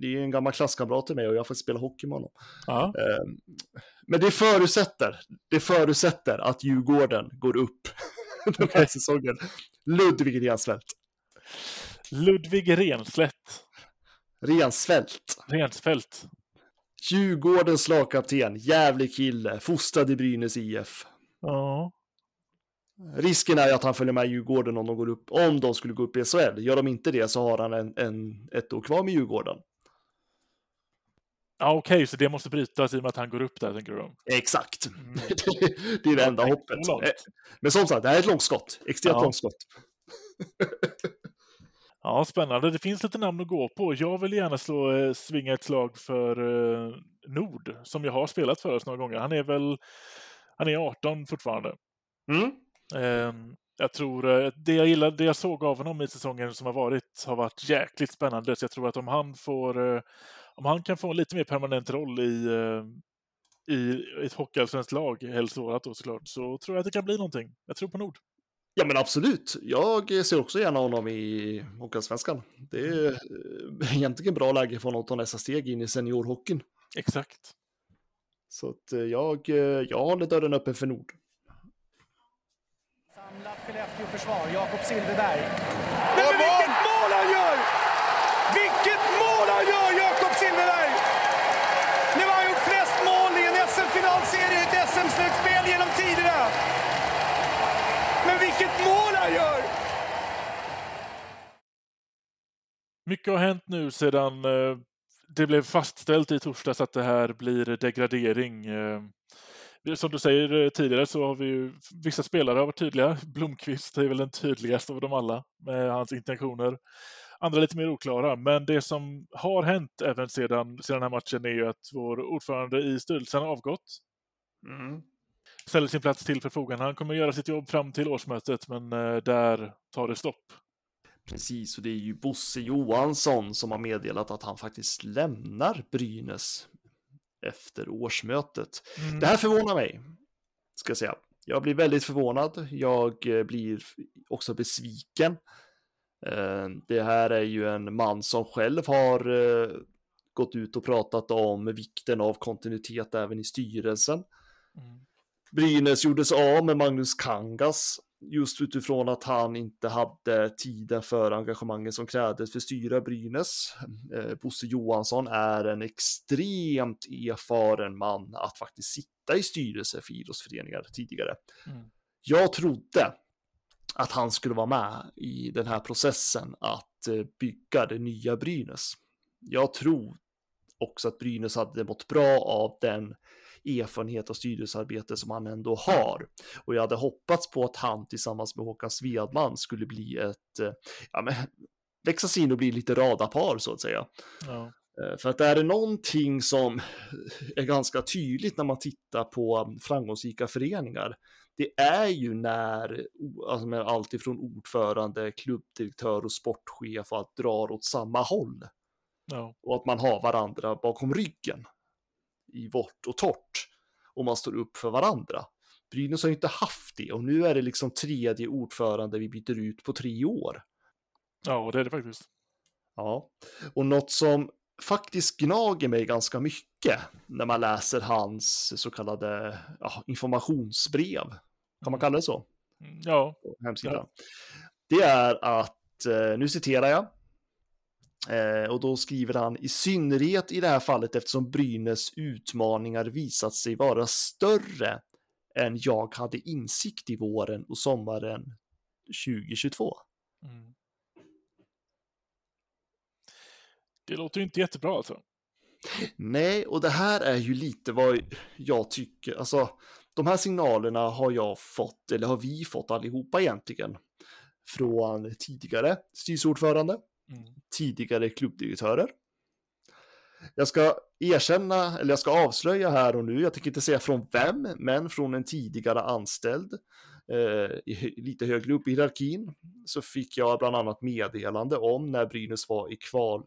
det är en gammal klasskamrat till mig och jag får spela hockey med honom. Ja. Eh, Men det förutsätter, det förutsätter att Djurgården går upp den här säsongen. Ludvig Rensfeldt. Ludvig Renslätt. Rensfeldt. Rensfält. Djurgårdens lagkapten, jävlig kille, fostrad i Brynäs IF. Ja. Risken är att han följer med Djurgården om de går upp, om de skulle gå upp i SHL. Gör de inte det så har han en, en, ett år kvar med Djurgården. Ja, okej, så det måste brytas i och med att han går upp där, tänker du? Exakt. Mm. det är det enda hoppet. Eh, Men som sagt, det här är ett långt skott. Extremt Ja. långt skott. Ja, spännande. Det finns lite namn att gå på. Jag vill gärna slå, eh, svinga ett slag för eh, Nord, som jag har spelat för oss några gånger. Han är väl han är 18 fortfarande. Mm. Eh, jag tror eh, det jag gillar, det jag såg av honom i säsongen som har varit har varit jäkligt spännande. Så jag tror att om han får, eh, om han kan få en lite mer permanent roll i, eh, i ett hockeyallsvenskt lag, helst vårat då såklart, så tror jag att det kan bli någonting. Jag tror på Nord. Ja men absolut. Jag ser också gärna honom i Hockeyallsvenskan. Det är eh, egentligen bra läge för honom att ta nästa steg in i seniorhockeyn. Exakt. Så att jag, jag håller dörren öppen för Nord. Skellefteå-försvar, Jakob Silfverberg. Men, men vilket mål han gör! Vilket mål han gör, Jakob Silfverberg! Nu har han gjort flest mål i en SM-finalserie i ett SM-slutspel genom tiderna. Men vilket mål han gör! Mycket har hänt nu sedan eh, det blev fastställt i torsdags att det här blir degradering. Som du säger eh, tidigare så har vi ju, vissa spelare har varit tydliga. Blomqvist är väl den tydligaste av dem alla med hans intentioner. andra lite mer oklara. Men det som har hänt även sedan, sedan den här matchen är ju att vår ordförande i styrelsen har avgått. Mm. Ställer sin plats till förfogande. Han kommer göra sitt jobb fram till årsmötet, men eh, där tar det stopp. Precis, och det är ju Bosse Johansson som har meddelat att han faktiskt lämnar Brynäs efter årsmötet. Mm. Det här förvånar mig, ska jag säga. Jag blir väldigt förvånad. Jag eh, blir också besviken. Eh, Det här är ju en man som själv har eh, gått ut och pratat om vikten av kontinuitet även i styrelsen. Mm. Brynäs gjordes av med Magnus Kangas just utifrån att han inte hade tiden för engagemanget som krävdes för att styra Brynäs. Eh, Bosse Johansson är en extremt erfaren man att faktiskt sitta i styrelse för idrottsföreningar tidigare. Mm. Jag trodde att han skulle vara med i den här processen att eh, bygga det nya Brynäs. Jag tror också att Brynäs hade mått bra av den erfarenhet och styrelsearbete som han ändå har. Och jag hade hoppats på att han tillsammans med Håkan Svedman skulle bli ett, eh, ja men, växlas in och bli lite radarpar så att säga. Ja. Eh, För att är det någonting som är ganska tydligt när man tittar på framgångsrika föreningar, det är ju när alltså allt ifrån ordförande, klubbdirektör och sportchef och allt drar åt samma håll Ja. och att man har varandra bakom ryggen i vårt och torrt och man står upp för varandra. Brynäs har ju inte haft det och nu är det liksom tredje ordförande vi byter ut på tre år. ja, det är det faktiskt. Ja, och något som faktiskt gnager mig ganska mycket när man läser hans så kallade ja, informationsbrev, kan man kalla det så, Mm, Ja, på hemsidan. Ja. Det är att, eh, nu citerar jag, eh, och då skriver han i synnerhet i det här fallet eftersom Brynäs utmaningar visat sig vara större än jag hade insikt i våren och sommaren 2022. Mm. Det låter ju inte jättebra alltså. Nej, och det här är ju lite vad jag tycker. Alltså, de här signalerna har jag fått, eller har vi fått allihopa egentligen, från tidigare styrelseordförande. Tidigare klubbdirektörer. Jag ska erkänna, eller jag ska avslöja här och nu, jag tänker inte säga från vem, men från en tidigare anställd, eh, lite högre upp i hierarkin, så fick jag bland annat meddelande om när Brynäs var i kval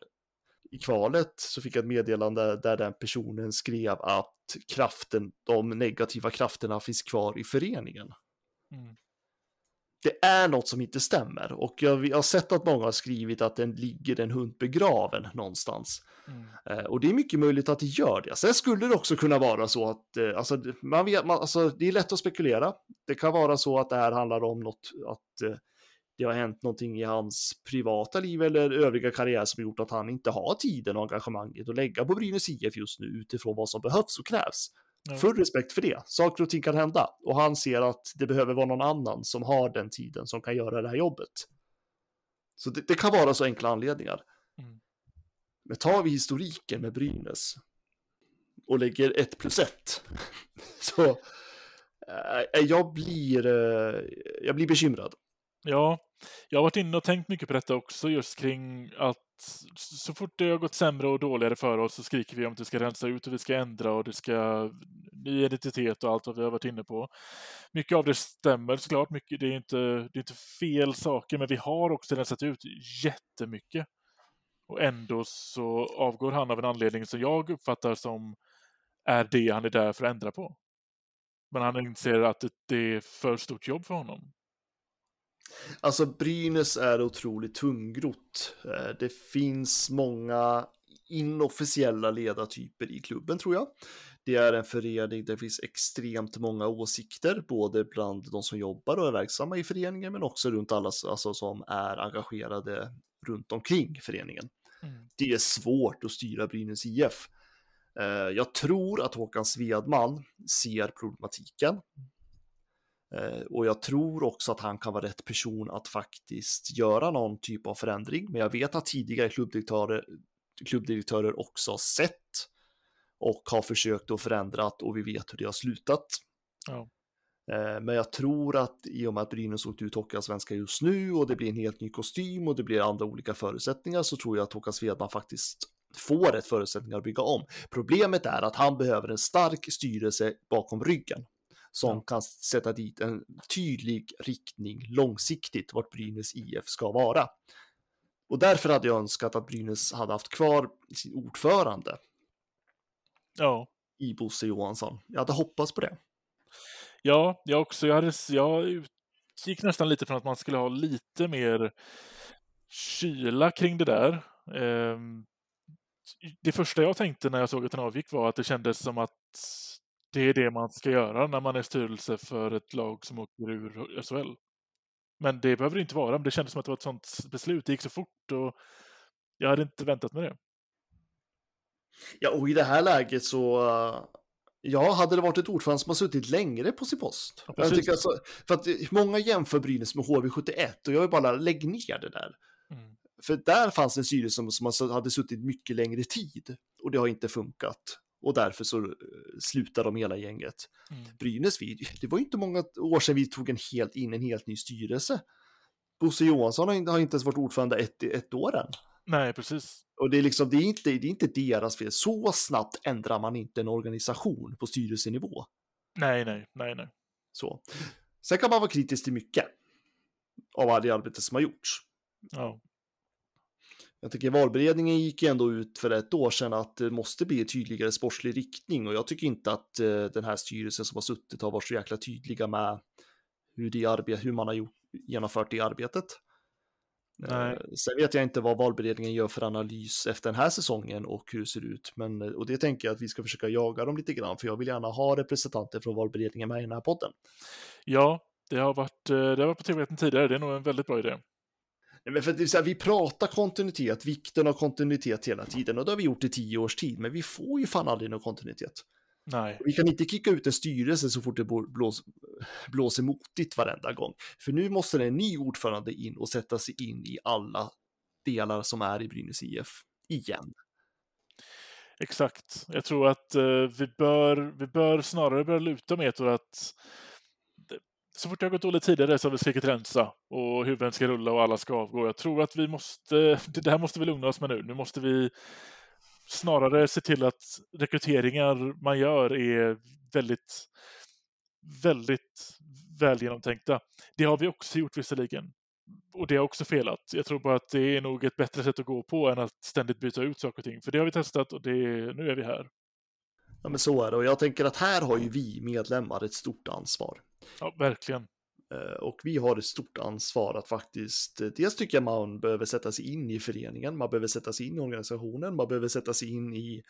i kvalet så fick jag ett meddelande där den personen skrev att kraften, de negativa krafterna finns kvar i föreningen. Mm. Det är något som inte stämmer och jag, jag har sett att många har skrivit att den ligger en hund begraven någonstans. Mm. Eh, och det är mycket möjligt att det gör det. Sen skulle det också kunna vara så att, eh, alltså, man vet, man, alltså, det är lätt att spekulera. Det kan vara så att det här handlar om något, att eh, det har hänt någonting i hans privata liv eller övriga karriär som gjort att han inte har tiden och engagemanget att lägga på Brynäs IF just nu utifrån vad som behövs och krävs. Ja. Full respekt för det. Saker och ting kan hända och han ser att det behöver vara någon annan som har den tiden som kan göra det här jobbet. Så det, det kan vara så enkla anledningar. Mm. Men tar vi historiken med Brynäs och lägger ett plus ett så äh, jag, blir, äh, jag blir bekymrad. Ja, jag har varit inne och tänkt mycket på detta också, just kring att så fort det har gått sämre och dåligare för oss så skriker vi om att vi ska rensa ut och vi ska ändra och det ska ny identitet och allt vad vi har varit inne på. Mycket av det stämmer såklart, mycket, det, är inte, det är inte fel saker, men vi har också rensat ut jättemycket. Och ändå så avgår han av en anledning som jag uppfattar som är det han är där för att ändra på. Men han inser att det är för stort jobb för honom. Alltså Brynäs är otroligt tungrott. Eh, Det finns många inofficiella ledartyper i klubben tror jag. Det är en förening där det finns extremt många åsikter, både bland de som jobbar och är verksamma i föreningen, men också runt alla alltså, som är engagerade runt omkring föreningen. Mm. Det är svårt att styra Brynäs IF. Eh, Jag tror att Håkan Svedman ser problematiken. Eh, Och jag tror också att han kan vara rätt person att faktiskt göra någon typ av förändring. Men jag vet att tidigare klubbdirektörer, klubbdirektörer också har sett och har försökt att förändra och vi vet hur det har slutat. Ja. Eh, Men jag tror att i och med att Brynäs åkte ut Hockeyallsvenskan just nu och det blir en helt ny kostym och det blir andra olika förutsättningar så tror jag att Håkan Svedman faktiskt får rätt förutsättningar att bygga om. Problemet är att han behöver en stark styrelse bakom ryggen som kan sätta dit en tydlig riktning långsiktigt vart Brynäs IF ska vara. Och därför hade jag önskat att Brynäs hade haft kvar sin ordförande Ja, i Bosse Johansson. Jag hade hoppats på det. ja jag också. Jag, hade, jag utgick nästan lite från att man skulle ha lite mer kyla kring det där. Ehm, Det första jag tänkte när jag såg att den avgick var att det kändes som att det är det man ska göra när man är styrelse för ett lag som åker ur SHL. Men det behöver det inte vara. Men det kändes som att det var ett sånt beslut. Det gick så fort och jag hade inte väntat med det. Ja, och i det här läget så Ja, hade det varit ett ordförande som har suttit längre på sin post. Ja, jag tycker alltså, för att många jämför Brynäs med HV71 och jag vill bara lägg ner det där. Mm. För där fanns en styrelse som, som hade suttit mycket längre tid och det har inte funkat. Och därför så uh, slutar de hela gänget. Mm. Brynäs, vi, det var ju inte många år sedan vi tog en helt, in en helt ny styrelse. Bosse Johansson har inte, har inte ens varit ordförande ett, ett år än. Nej, precis. Och det är liksom, det är inte, det är inte deras fel. Så snabbt ändrar man inte en organisation på styrelsenivå. Nej, nej, nej, nej. Så. Sen kan man vara kritisk till mycket av det arbete som har gjorts. Ja, Jag tycker valberedningen gick ändå ut för ett år sedan att det måste bli tydligare sportslig riktning och jag tycker inte att eh, den här styrelsen som har suttit har varit så jäkla tydliga med hur, det arbe- hur man har gjort, genomfört det arbetet. Nej. Eh, Sen vet jag inte vad valberedningen gör för analys efter den här säsongen och hur det ser ut, men och det tänker jag att vi ska försöka jaga dem lite grann, för jag vill gärna ha representanter från valberedningen med i den här podden. ja det har varit, eh, det har varit på tv tidigare. Det är nog en väldigt bra idé. Nej, för det är så här, vi pratar kontinuitet, vikten av kontinuitet hela tiden och det har vi gjort i tio års tid, men vi får ju fan aldrig någon kontinuitet. Nej, Vi kan inte kicka ut en styrelse så fort det blås, blåser motigt varenda gång. För nu måste det en ny ordförande in och sätta sig in i alla delar som är i Brynäs IF. Igen. exakt. Jag tror att eh, vi, bör, vi bör snarare börja luta mer åt att så fort det har gått dåligt tidigare så har vi skrikit rensa och huvuden ska rulla och alla ska avgå. Jag tror att vi måste, det här måste vi lugna oss med nu. Nu måste vi snarare se till att rekryteringar man gör är väldigt, väldigt väl genomtänkta. Det har vi också gjort visserligen. Och det har också felat. Jag tror bara att det är nog ett bättre sätt att gå på än att ständigt byta ut saker och ting. För det har vi testat och det, nu är vi här. Ja, men så är det. Och jag tänker att här har ju vi medlemmar ett stort ansvar. Ja, verkligen. Eh, Och vi har ett stort ansvar att faktiskt, eh, dels tycker jag man behöver sätta sig in i föreningen, man behöver sätta sig in i organisationen, man behöver sätta sig in i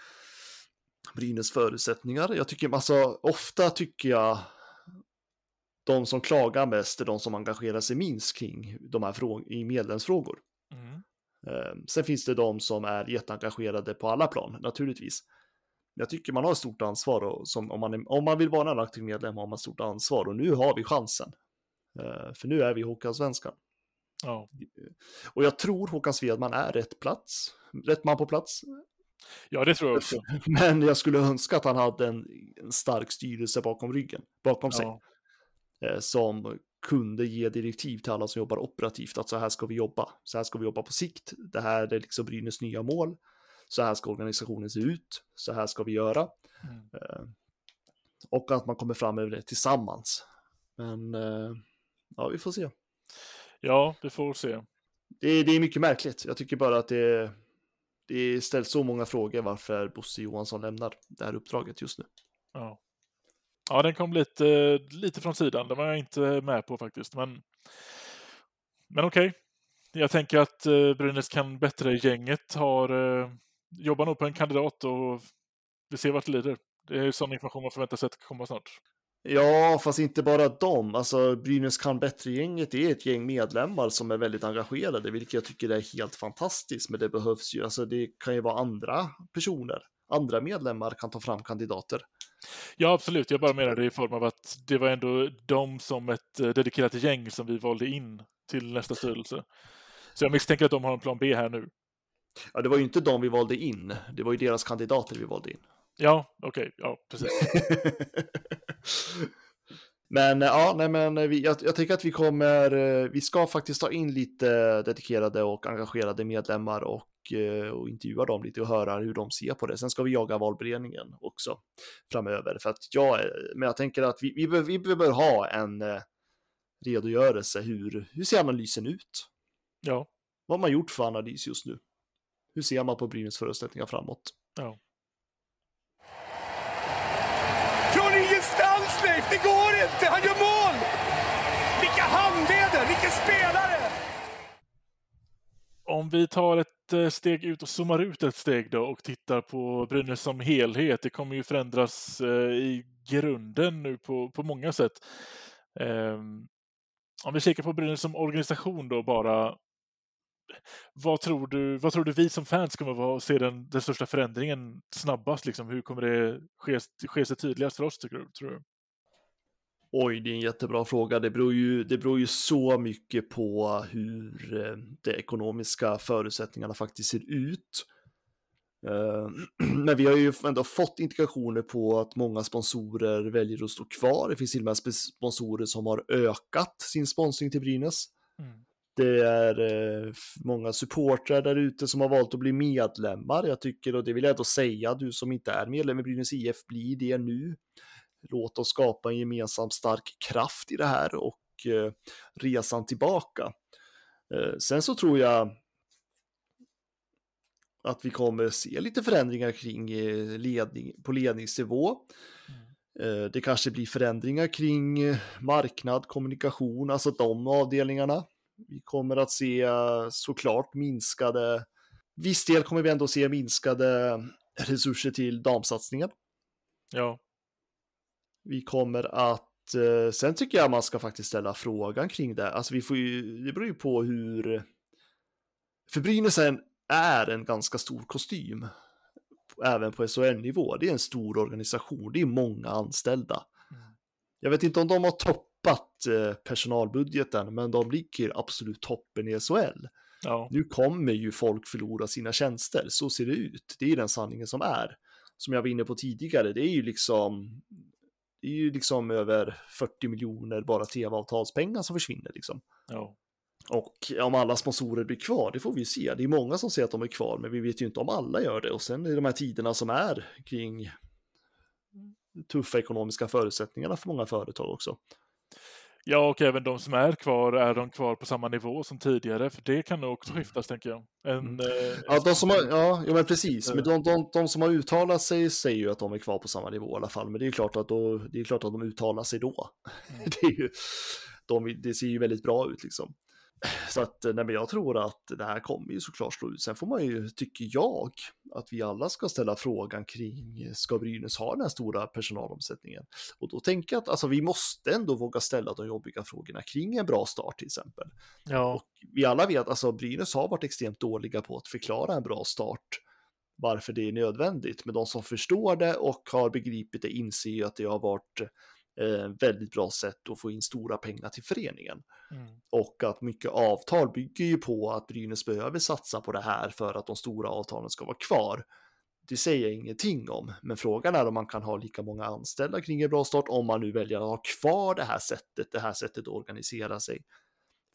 Brynäs förutsättningar. Jag tycker, alltså ofta tycker jag de som klagar mest är de som engagerar sig minst kring de här frågor, i medlemsfrågor. Mm. Eh, Sen finns det de som är jätteengagerade på alla plan, naturligtvis. Jag tycker man har ett stort ansvar och som, om, man är, om man vill vara en aktiv medlem har man ett stort ansvar och nu har vi chansen. Eh, För nu är vi Hockeyallsvenskan. Ja. Och jag tror Håkan Svedman är rätt plats, rätt man på plats. ja, det tror jag också. Men jag skulle önska att han hade en, en stark styrelse bakom ryggen, bakom sig, Ja. eh, som kunde ge direktiv till alla som jobbar operativt att så här ska vi jobba, så här ska vi jobba på sikt, det här är liksom Brynäs nya mål, så här ska organisationen se ut, så här ska vi göra. Mm. Eh, och att man kommer fram över det tillsammans. Men eh, ja, vi får se. ja, vi får se. Det, är- det är mycket märkligt. Jag tycker bara att det, det ställs så många frågor varför Bosse Johansson lämnar det här uppdraget just nu. Ja. Ja, den kom lite, lite från sidan. Den var jag inte med på faktiskt. Men, men okej. Jag tänker att eh, Brynäs kan bättre gänget har jobbar nog på en kandidat och vi ser vart det lider. Det är sån information man förväntar sig att komma snart. Ja, fast inte bara dem. Alltså Brynäs kan bättre-gänget är ett gäng medlemmar som är väldigt engagerade, vilket jag tycker är helt fantastiskt. Men det behövs ju, alltså det kan ju vara andra personer. Andra medlemmar kan ta fram kandidater. Ja, absolut. Jag bara menar det i form av att det var ändå de som ett eh, dedikerat gäng som vi valde in till nästa styrelse. Så jag misstänker att de har en plan B här nu. Ja, det var ju inte de vi valde in, det var ju deras kandidater vi valde in. Ja, okej. Ja, precis. Men eh, ja, nej, men eh, vi, jag, jag tänker att vi kommer, eh, vi ska faktiskt ta in lite dedikerade och engagerade medlemmar och, och intervjua dem lite och höra hur de ser på det. Sen ska vi jaga valberedningen också framöver. För att jag, men jag tänker att vi, vi, bör, vi behöver ha en redogörelse. Hur, hur ser analysen ut? Ja. Vad har man gjort för analys just nu? Hur ser man på Brynäs förutsättningar framåt? Ja. Från ingenstans Leif, det går inte! Han gör mål! Vilka handleder, vilken spelare! Om vi tar ett eh, steg ut och zoomar ut ett steg då och tittar på Brynäs som helhet. Det kommer ju förändras eh, i grunden nu på, på många sätt. Um, om vi kikar på Brynäs som organisation då bara. Vad tror du, vad tror du vi som fans kommer vara se den, den största förändringen snabbast? Liksom? Hur kommer det ske, ske sig tydligast för oss, tycker du, tror du? Oj, det är en jättebra fråga. Det beror ju, det beror ju så mycket på hur eh, de ekonomiska förutsättningarna faktiskt ser ut. Eh, men vi har ju ändå fått indikationer på att många sponsorer väljer att stå kvar. Det finns till och med sponsorer som har ökat sin sponsring till Brynäs. Mm. Det är eh, många supportrar där ute som har valt att bli medlemmar. Jag tycker, och det vill jag ändå säga, du som inte är medlem i Brynäs IF, blir det nu. Låt oss skapa en gemensam stark kraft i det här och eh, resan tillbaka. Sen så tror jag att vi kommer se lite förändringar kring eh, ledning, på ledningsnivå. Mm. Det kanske blir förändringar kring eh, marknad, kommunikation, alltså de avdelningarna. Vi kommer att se såklart minskade, viss del kommer vi ändå se minskade resurser till damsatsningen. Ja. Vi kommer att, sen tycker jag man ska faktiskt ställa frågan kring det. Alltså vi får ju, det beror ju på hur, för Brynäs är en ganska stor kostym. Även på SHL-nivå. Det är en stor organisation, det är många anställda. Mm. Jag vet inte om de har toppat eh, personalbudgeten, men de ligger absolut toppen i SHL. Ja. Nu kommer ju folk förlora sina tjänster, så ser det ut. Det är den sanningen som är. Som jag var inne på tidigare, det är ju liksom det är ju liksom över 40 miljoner bara tv-avtalspengar som försvinner liksom. Ja. Och om alla sponsorer blir kvar, det får vi se. Det är många som säger att de är kvar, men vi vet ju inte om alla gör det. Och sen i de här tiderna som är kring tuffa ekonomiska förutsättningarna för många företag också. Ja, och även de som är kvar, är de kvar på samma nivå som tidigare? För det kan nog också skiftas, tänker jag. En, mm. eh, ja, de som har, ja, ja, men precis. Men de, de, de, som har uttalat sig säger ju att de är kvar på samma nivå i alla fall. Men det är klart att, då, det är klart att de uttalar sig då. Mm. det, ju, de, det ser ju väldigt bra ut liksom. Så att nej, men jag tror att det här kommer ju såklart slå ut. Sen får man ju, tycker jag, att vi alla ska ställa frågan kring, ska Brynäs ha den här stora personalomsättningen? Och då tänker jag att alltså, vi måste ändå våga ställa de jobbiga frågorna kring en bra start till exempel. Ja. Och vi alla vet, alltså Brynäs har varit extremt dåliga på att förklara en bra start varför det är nödvändigt. Men de som förstår det och har begripit det inser ju att det har varit eh, väldigt bra sätt att få in stora pengar till föreningen. Mm. Och att mycket avtal bygger ju på att Brynäs behöver satsa på det här för att de stora avtalen ska vara kvar. Det säger jag ingenting om, men frågan är om man kan ha lika många anställda kring en bra start om man nu väljer att ha kvar det här sättet, det här sättet att organisera sig.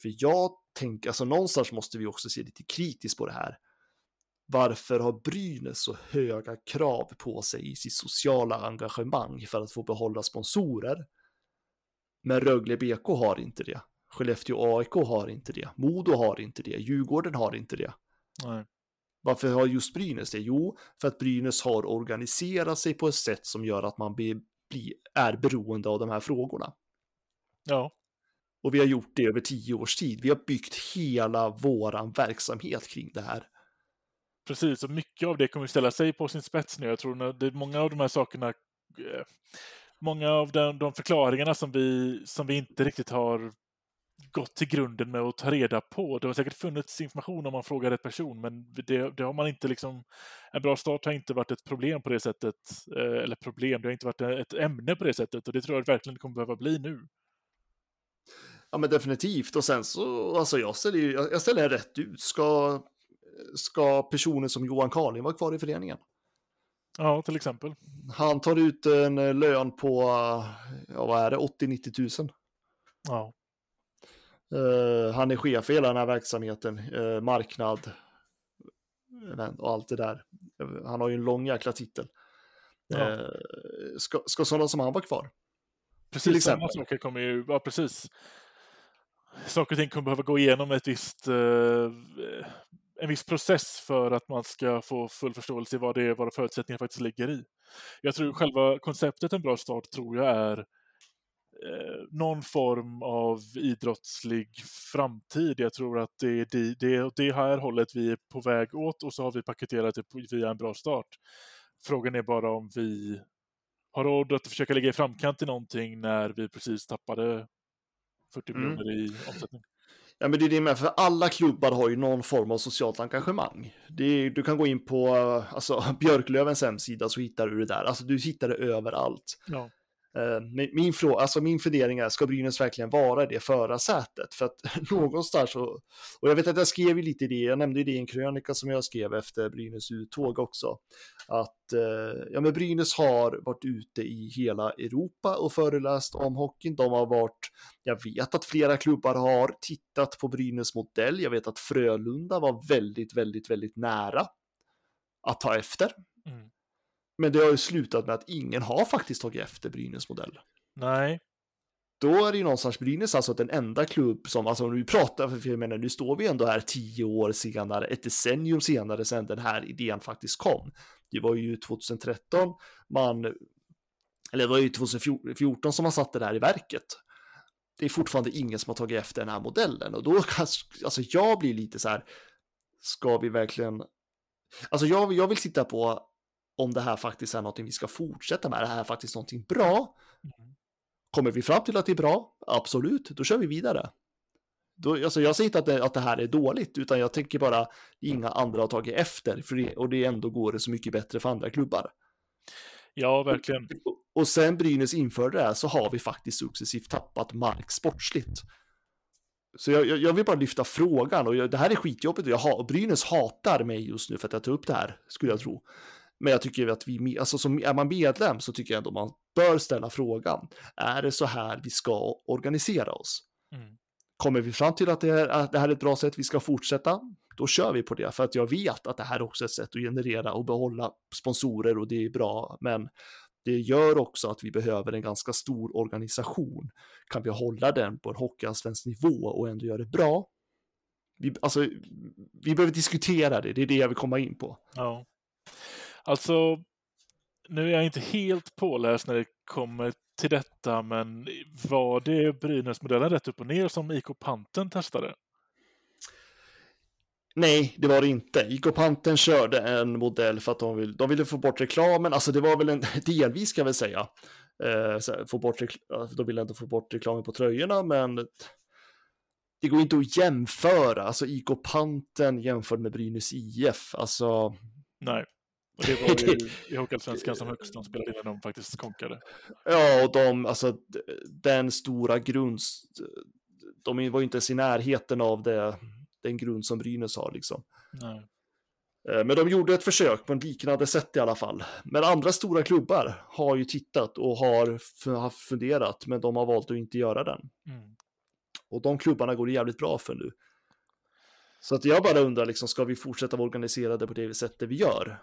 För jag tänker, alltså någonstans måste vi också se lite kritiskt på det här. Varför har Brynäs så höga krav på sig i sitt sociala engagemang för att få behålla sponsorer? Men Rögle BK har inte det. Skellefteå AIK har inte det. Modo har inte det. Djurgården har inte det. Nej. Varför har just Brynäs det? Jo, för att Brynäs har organiserat sig på ett sätt som gör att man blir, är beroende av de här frågorna. Ja. Och vi har gjort det över tio års tid. Vi har byggt hela våran verksamhet kring det här. Precis, och mycket av det kommer ställa sig på sin spets nu. Jag tror att det många av de här sakerna, eh, många av de, de förklaringarna som vi, som vi inte riktigt har gått till grunden med att ta reda på. Det har säkert funnits information om man frågar rätt person, men det, det, har man inte liksom... En bra start har inte varit ett problem på det sättet, eh, eller problem, det har inte varit ett ämne på det sättet och det tror jag verkligen kommer behöva bli nu. Ja men definitivt och sen så, alltså jag ställer ju, jag ställer rätt ut. Ska ska personer som Johan Carling vara kvar i föreningen? Ja, till exempel. Han tar ut en eh, lön på, ja vad är det, 80-90 000. Ja. Uh, han är chef för hela den här verksamheten, uh, marknad och allt det där. Han har ju en lång jäkla titel. Ja. Uh, ska, ska sådana som han vara kvar? Precis, samma saker kommer ju, ja precis. Saker och ting kommer behöva gå igenom ett visst, en viss process för att man ska få full förståelse i vad det är, vad förutsättningarna faktiskt ligger i. Jag tror själva konceptet En bra start tror jag är eh, någon form av idrottslig framtid. Jag tror att det är det, det, det här hållet vi är på väg åt och så har vi paketerat det via En bra start. Frågan är bara om vi har råd att försöka ligga i framkant i någonting när vi precis tappade 40 mm. miljoner i omsättning. Ja, men det är det med, för alla klubbar har ju någon form av socialt engagemang. Är, du kan gå in på eh, alltså, Björklövens hemsida så hittar du det där. Alltså du hittar det överallt. Ja. Eh, min, fråga, alltså min fundering är, ska Brynäs verkligen vara det förarsätet? För att någonstans så, och jag vet att jag skrev lite i det, jag nämnde det i en krönika som jag skrev efter Brynäs uttåg också, att eh, ja, men Brynäs har varit ute i hela Europa och föreläst om hockeyn. De har varit, jag vet att flera klubbar har tittat på Brynäs modell. Jag vet att Frölunda var väldigt, väldigt, väldigt nära att ta efter. Mm. Men det har ju slutat med att ingen har faktiskt tagit efter Brynäs modell. Nej. Då är det ju någonstans Brynäs alltså den enda klubb som, alltså nu pratar, för jag menar nu står vi ändå här tio år senare, ett decennium senare sedan den här idén faktiskt kom. Det var ju 2013 man, eller det var ju 2014 som man satte det här i verket. Det är fortfarande ingen som har tagit efter den här modellen och då alltså jag blir lite så här, ska vi verkligen, alltså jag, jag vill sitta på om det här faktiskt är någonting vi ska fortsätta med, det här är faktiskt någonting bra. Kommer vi fram till att det är bra? Absolut, då kör vi vidare. Då, alltså jag säger inte att det, att det här är dåligt, utan jag tänker bara inga andra har tagit efter, för det, och det ändå går det så mycket bättre för andra klubbar. Ja, verkligen. Och, och sen Brynäs införde det här så har vi faktiskt successivt tappat mark sportsligt. Så jag, jag, vill bara lyfta frågan och jag, det här är skitjobbigt och jag Brynäs hatar mig just nu för att jag tar upp det här, skulle jag tro. Men jag tycker att vi, alltså som, är man medlem så tycker jag ändå man bör ställa frågan. Är det så här vi ska organisera oss? Mm. Kommer vi fram till att det, är, att det här är ett bra sätt vi ska fortsätta, då kör vi på det. För att jag vet att det här är också ett sätt att generera och behålla sponsorer och det är bra. Men det gör också att vi behöver en ganska stor organisation. Kan vi hålla den på en hockeyallsvensk nivå och ändå göra det bra? Vi, alltså, vi behöver diskutera det, det är det jag vill komma in på. Ja. Alltså, nu är jag inte helt påläst när det kommer till detta, men var det Brynäs-modellen rätt upp och ner som IK Panten testade? Nej, det var det inte. IK Panten körde en modell för att de, vill, de ville få bort reklamen. Alltså det var väl en, delvis kan jag väl säga. Eh, få bort, de ville inte få bort reklamen på tröjorna, men det går inte att jämföra. Alltså IK Panten jämfört med Brynäs IF. Alltså. Nej. Och det var ju i Hockeyallsvenskan som högst de spelade innan de faktiskt konkade. Ja, och de, alltså den stora grund, de var ju inte ens i närheten av det, den grund som Brynäs har liksom. Nej. Eh, men de gjorde ett försök på en liknande sätt i alla fall. Men andra stora klubbar har ju tittat och har funderat, men de har valt att inte göra den. Mm. Och de klubbarna går det jävligt bra för nu. Så att jag bara undrar, liksom, ska vi fortsätta vara organiserade på det sättet vi gör?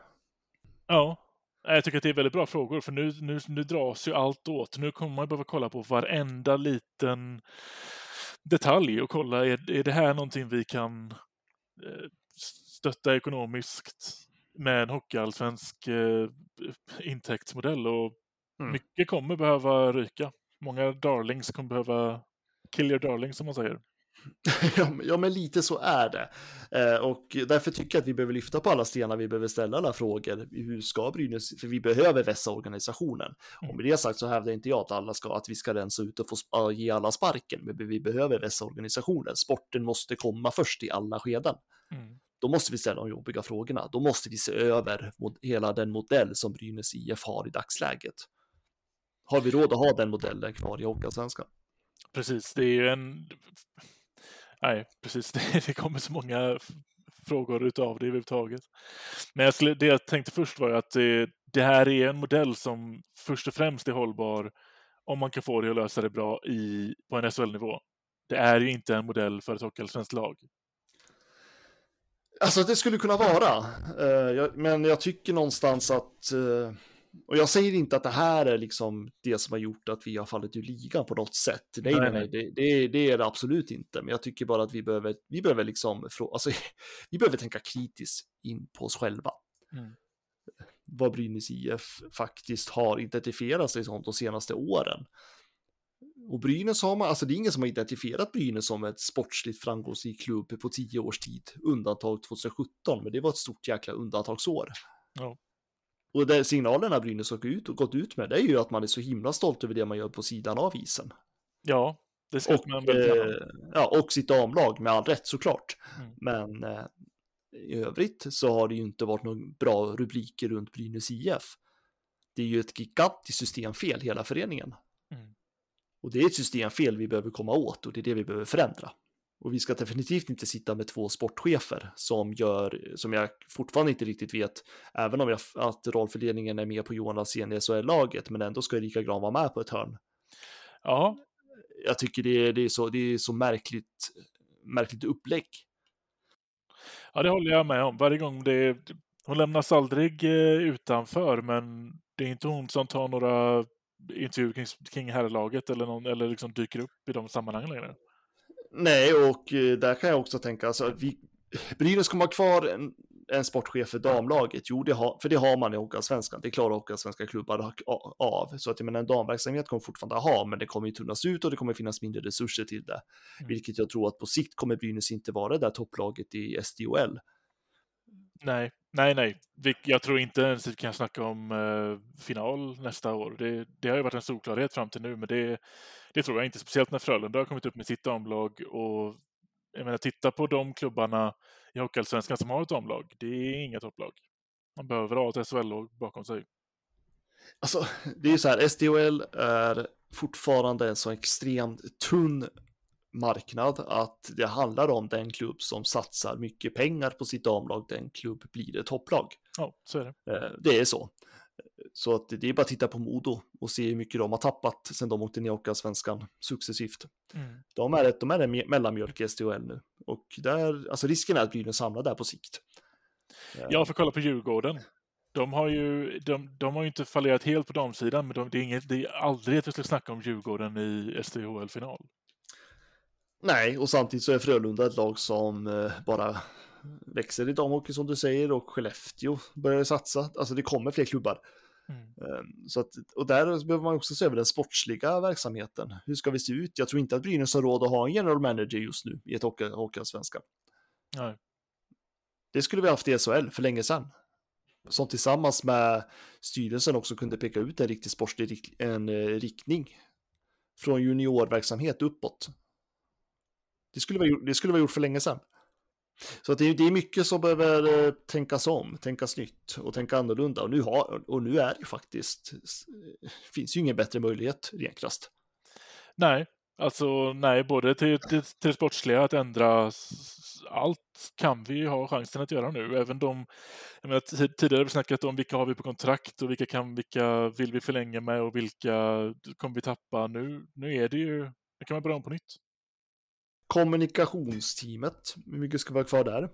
Ja, jag tycker att det är väldigt bra frågor, för nu, nu, nu dras ju allt åt. Nu kommer man behöva kolla på varenda liten detalj och kolla, är, är det här någonting vi kan eh, stötta ekonomiskt med en hockeyallsvensk eh, intäktsmodell? Och mm. mycket kommer behöva ryka. Många darlings kommer behöva kill your darlings, som man säger. ja, men lite så är det. Eh, och därför tycker jag att vi behöver lyfta på alla stenar, vi behöver ställa alla frågor. Hur ska Brynäs, för vi behöver vässa organisationen. Mm. Och med det sagt så hävdar inte jag att, alla ska, att vi ska rensa ut och få ge alla sparken, men vi behöver vässa organisationen. Sporten måste komma först i alla skeden. Mm. Då måste vi ställa de jobbiga frågorna. Då måste vi se över hela den modell som Brynäs IF har i dagsläget. Har vi råd att ha den modellen kvar i Hockeyallsvenskan? Precis, det är ju en Nej, precis. Det, det kommer så många frågor utav det överhuvudtaget. Men jag skulle, det jag tänkte först var att det, det här är en modell som först och främst är hållbar om man kan få det att lösa det bra i, på en SHL-nivå. Det är ju inte en modell för ett hockeyallsvenskt lag. Alltså det skulle kunna vara, eh, men jag tycker någonstans att, eh, och jag säger inte att det här är liksom det som har gjort att vi har fallit ur ligan på något sätt. Nej, nej, nej, det, det, det, är det absolut inte, men jag tycker bara att vi behöver, vi behöver liksom, alltså, vi behöver tänka kritiskt in på oss själva. Mm. Vad Brynäs IF faktiskt har identifierat sig som de senaste åren. Och Brynäs har man, alltså det är ingen som har identifierat Brynäs som ett sportsligt framgångsrik klubb på tio års tid. Undantag 2017, men det var ett stort jäkla undantagsår. Ja. Och det signalerna Brynäs har ut och gått ut med, det är ju att man är så himla stolt över det man gör på sidan av isen. Ja, det ska och, man väl eh, Ja, och sitt damlag med all rätt såklart. Mm. Men eh, i övrigt så har det ju inte varit några bra rubriker runt Brynäs IF. Det är ju ett gigantiskt systemfel hela föreningen. Mm. Och det är ett systemfel vi behöver komma åt och det är det vi behöver förändra. Och vi ska definitivt inte sitta med två sportchefer som gör, som jag fortfarande inte riktigt vet, även om jag, att rollfördelningen är med på Johan Alsén i SHL-laget, men ändå ska Erika Gran vara med på ett hörn. Ja. Jag tycker det är, det är, så, det är så märkligt, märkligt upplägg. Ja, det håller jag med om. Varje gång det hon lämnas aldrig eh, utanför, men det är inte hon som tar några intervjuer kring, kring herrlaget eller, någon, eller liksom dyker upp i de sammanhangen längre. Nej, och eh, där kan jag också tänka, alltså, vi, Brynäs kommer ha kvar en, en sportchef för damlaget. Jo, det har, för det har man i Hockeyallsvenskan. Det klarar Hockeyallsvenska klubbar av. Så att jag menar, en damverksamhet kommer fortfarande ha, men det kommer ju tunnas ut och det kommer finnas mindre resurser till det. Mm. Vilket jag tror att på sikt kommer Brynäs inte vara det där topplaget i SDHL. Nej, nej, nej. Jag tror inte ens vi kan snacka om uh, final nästa år. Det, det, har ju varit en solklarhet fram till nu, men det, det tror jag inte. Speciellt när Frölunda har kommit upp med sitt damlag och jag menar, titta på de klubbarna i Hockeyallsvenskan som har ett damlag. Det är inga topplag. Man behöver ha ett SHL-lag bakom sig. Alltså, det är ju så här, SDHL är fortfarande en så extremt tunn marknad att det handlar om den klubb som satsar mycket pengar på sitt damlag, den klubb blir ett topplag. Ja, så är det. Eh, det är så. Så att det är bara att titta på Modo och se hur mycket de har tappat sedan de åkte ner svenskan successivt. Mm. De är ett, de är en mellanmjölk i SDHL nu och där, alltså risken är att Brynäs samlar där på sikt. Ja, för kolla på Djurgården. De har ju, de, de har inte fallerat helt på damsidan, men de, det, är inget, det är aldrig att vi ska snacka om Djurgården i SDHL-final. Nej, och samtidigt så är Frölunda ett lag som eh, bara växer i damhockey som du säger och Skellefteå börjar satsa. Alltså det kommer fler klubbar. Mm. Ehm, så att, och där behöver man också se över den sportsliga verksamheten. Hur ska vi se ut? Jag tror inte att Brynäs har råd att ha en general manager just nu i ett hockeyallsvenskan. Nej. Det skulle vi haft i SHL för länge sedan. Som tillsammans med styrelsen också kunde peka ut en riktig sportslig en, eh, riktning. Från juniorverksamhet uppåt. Det skulle, det skulle vara gjort för länge sedan. Så det, det, är mycket som behöver eh, tänkas om, tänkas nytt och tänka annorlunda. Och nu, har, och nu är det faktiskt, eh, finns ju ingen bättre möjlighet rent krasst. Nej, alltså nej, både till, till, till det sportsliga att ändra allt kan vi ha chansen att göra nu. Även de, jag menar, tidigare har vi snackat om vilka har vi på kontrakt och vilka, kan, vilka vill vi förlänga med och vilka kommer vi tappa. Nu, nu är det ju, nu kan man börja om på nytt. Kommunikationsteamet, hur mycket ska vara kvar där?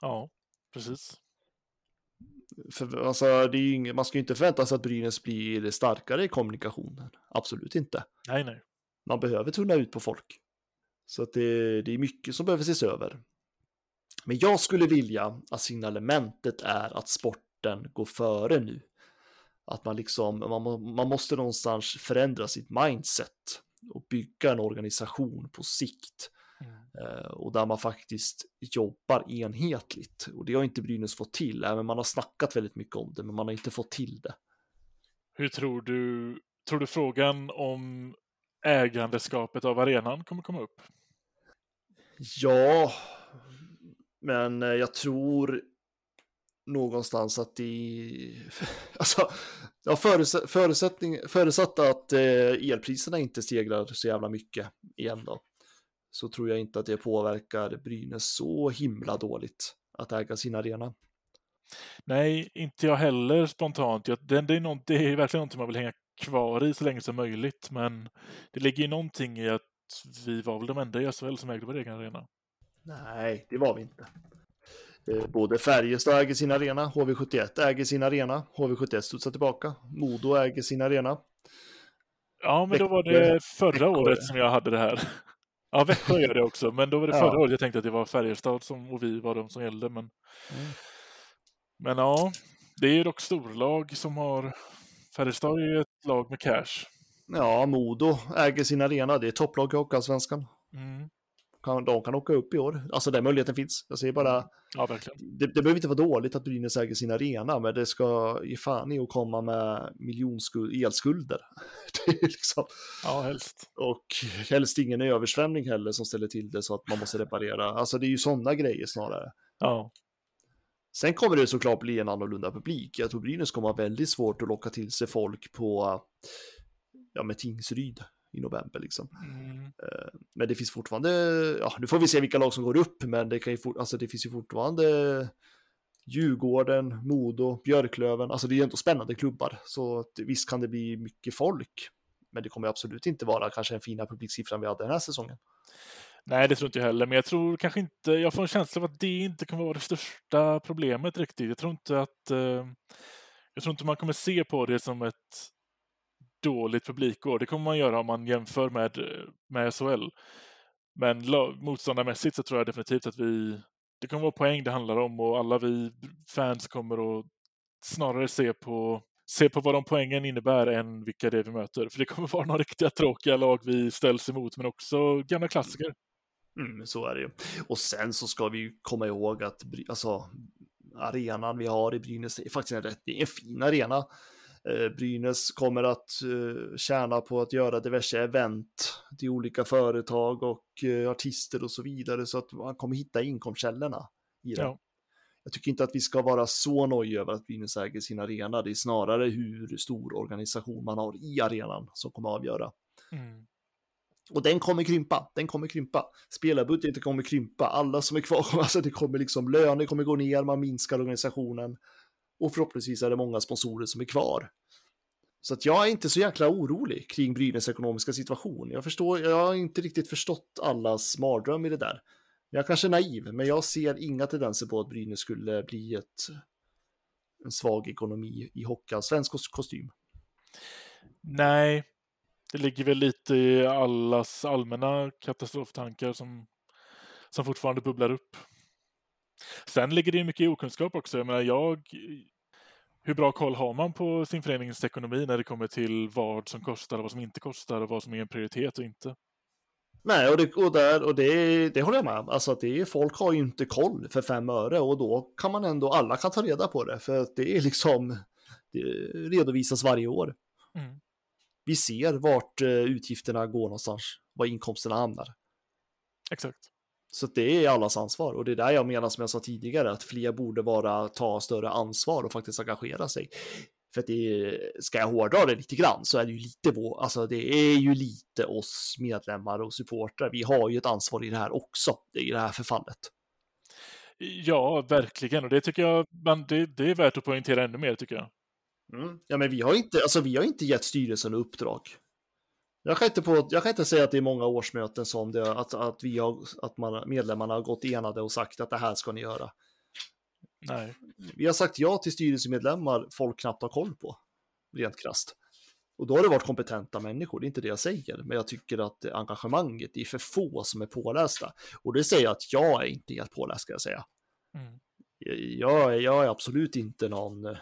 Ja, precis. För, alltså, det är inget, man ska ju inte förvänta sig att Brynäs blir starkare i kommunikationen. Absolut inte. Nej, nej. Man behöver tunna ut på folk. Så det, det är mycket som behöver ses över. Men jag skulle vilja att signalementet är att sporten går före nu. Att man liksom, man, man måste någonstans förändra sitt mindset och bygga en organisation på sikt. Mm. Eh, och där man faktiskt jobbar enhetligt. Och det har inte Brynäs fått till, även man har snackat väldigt mycket om det, men man har inte fått till det. Hur tror du, tror du frågan om ägandeskapet av arenan kommer komma upp? Ja, men eh, jag tror någonstans att det... Alltså, ja, förutsätt, förutsättning, förutsatt att eh, elpriserna inte stegrar så jävla mycket igen då, så tror jag inte att det påverkar Brynäs så himla dåligt att äga sin arena. Nej, inte jag heller spontant. Jag, det, det, är något, det är verkligen någonting man vill hänga kvar i så länge som möjligt, men det ligger ju någonting i att vi var väl de enda i SHL som ägde vår egen arena. Nej, det var vi inte. Eh, Både Färjestad äger sin arena, HV71 äger sin arena, HV71 studsar tillbaka, Modo äger sin arena. Ja, men då var det förra året som jag hade det här. Ja, Växjö gör det också, men då var det Ja. förra året jag tänkte att det var Färjestad som, och vi var de som gällde. Men, Mm. men ja, det är ju dock storlag som har... Färjestad är ju ett lag med cash. Ja, Modo äger sin arena, det är topplag i Hockeyallsvenskan. Mm. De kan åka upp i år. Alltså den möjligheten finns. Jag säger bara, Ja, verkligen. det, det behöver inte vara dåligt att Brynäs äger sin arena, men det ska ge fan i att komma med miljonskuld, elskulder. Det är liksom, Ja, helst. och helst ingen översvämning heller som ställer till det så att man måste reparera. Alltså det är ju sådana grejer snarare. Ja, Sen kommer det såklart bli en annorlunda publik. Jag tror Brynäs kommer ha väldigt svårt att locka till sig folk på, ja med Tingsryd i november liksom. mm. Men det finns fortfarande, ja nu får vi se vilka lag som går upp, men det, kan ju fort, alltså det finns ju fortfarande Djurgården, Modo, Björklöven, alltså det är ju ändå spännande klubbar. Så att visst kan det bli mycket folk, men det kommer absolut inte vara kanske den fina publiksiffran vi hade den här säsongen. Nej, det tror inte jag heller, men jag tror kanske inte, jag får en känsla av att det inte kommer vara det största problemet riktigt. Jag tror inte att, eh, jag tror inte man kommer se på det som ett dåligt publikår. Det kommer man göra om man jämför med, med SHL. Men motståndarmässigt så tror jag definitivt att vi, det kommer vara poäng det handlar om och alla vi fans kommer att snarare se på se på vad de poängen innebär än vilka det är vi möter. För det kommer vara några riktiga tråkiga lag vi ställs emot, men också gamla klassiker. Mm, så är det ju. Och sen så ska vi ju komma ihåg att alltså, arenan vi har i Brynäs är faktiskt en rätt en fin arena. Eh, Brynäs kommer att eh, tjäna på att göra diverse event till olika företag och eh, artister och så vidare så att man kommer hitta inkomstkällorna i det. Ja. Jag tycker inte att vi ska vara så nöjda över att Brynäs äger sin arena. Det är snarare hur stor organisation man har i arenan som kommer att avgöra. Mm. Och den kommer krympa, den kommer krympa. Spelarbudgeten kommer krympa, alla som är kvar, alltså det kommer liksom, löner kommer gå ner, man minskar organisationen. Och förhoppningsvis är det många sponsorer som är kvar. Så att jag är inte så jäkla orolig kring Brynäs ekonomiska situation. Jag förstår, jag har inte riktigt förstått allas mardröm i det där. Jag kanske är naiv, men jag ser inga tendenser på att Brynäs skulle bli ett, en svag ekonomi i hockeyallsvensk Svensk kostym. Nej, det ligger väl lite i allas allmänna katastroftankar som, som fortfarande bubblar upp. Sen ligger det ju mycket i okunskap också. Jag menar, jag... Hur bra koll har man på sin förenings ekonomi när det kommer till vad som kostar och vad som inte kostar och vad som är en prioritet och inte? Nej, och, det, och, där, och det, det håller jag med. Alltså att det folk har ju inte koll för fem öre och då kan man ändå, alla kan ta reda på det för att det är liksom, det redovisas varje år. Mm. Vi ser vart eh, utgifterna går någonstans, var inkomsterna hamnar. Exakt. Så det är allas ansvar och det är där jag menar som jag sa tidigare att fler borde vara ta större ansvar och faktiskt engagera sig. För att det är, ska jag hårdra det lite grann så är det ju lite vår, alltså det är ju lite oss medlemmar och supportrar. Vi har ju ett ansvar i det här också, i det här förfallet. Ja, verkligen. Och det tycker jag man, det, det är värt att poängtera ännu mer, tycker jag. Mm. Ja, men vi har inte, alltså vi har inte gett styrelsen uppdrag. Jag kan inte, på, jag kan inte säga att det är många årsmöten som det, att, att, vi har, att man, medlemmarna har gått enade och sagt att det här ska ni göra. Nej. Vi har sagt ja till styrelsemedlemmar folk knappt har koll på, rent krasst. Och då har det varit kompetenta människor, det är inte det jag säger, men jag tycker att engagemanget, det är för få som är pålästa. Och det säger jag att jag är inte helt påläst, ska jag säga. Mm. Jag, är- jag är absolut inte någon...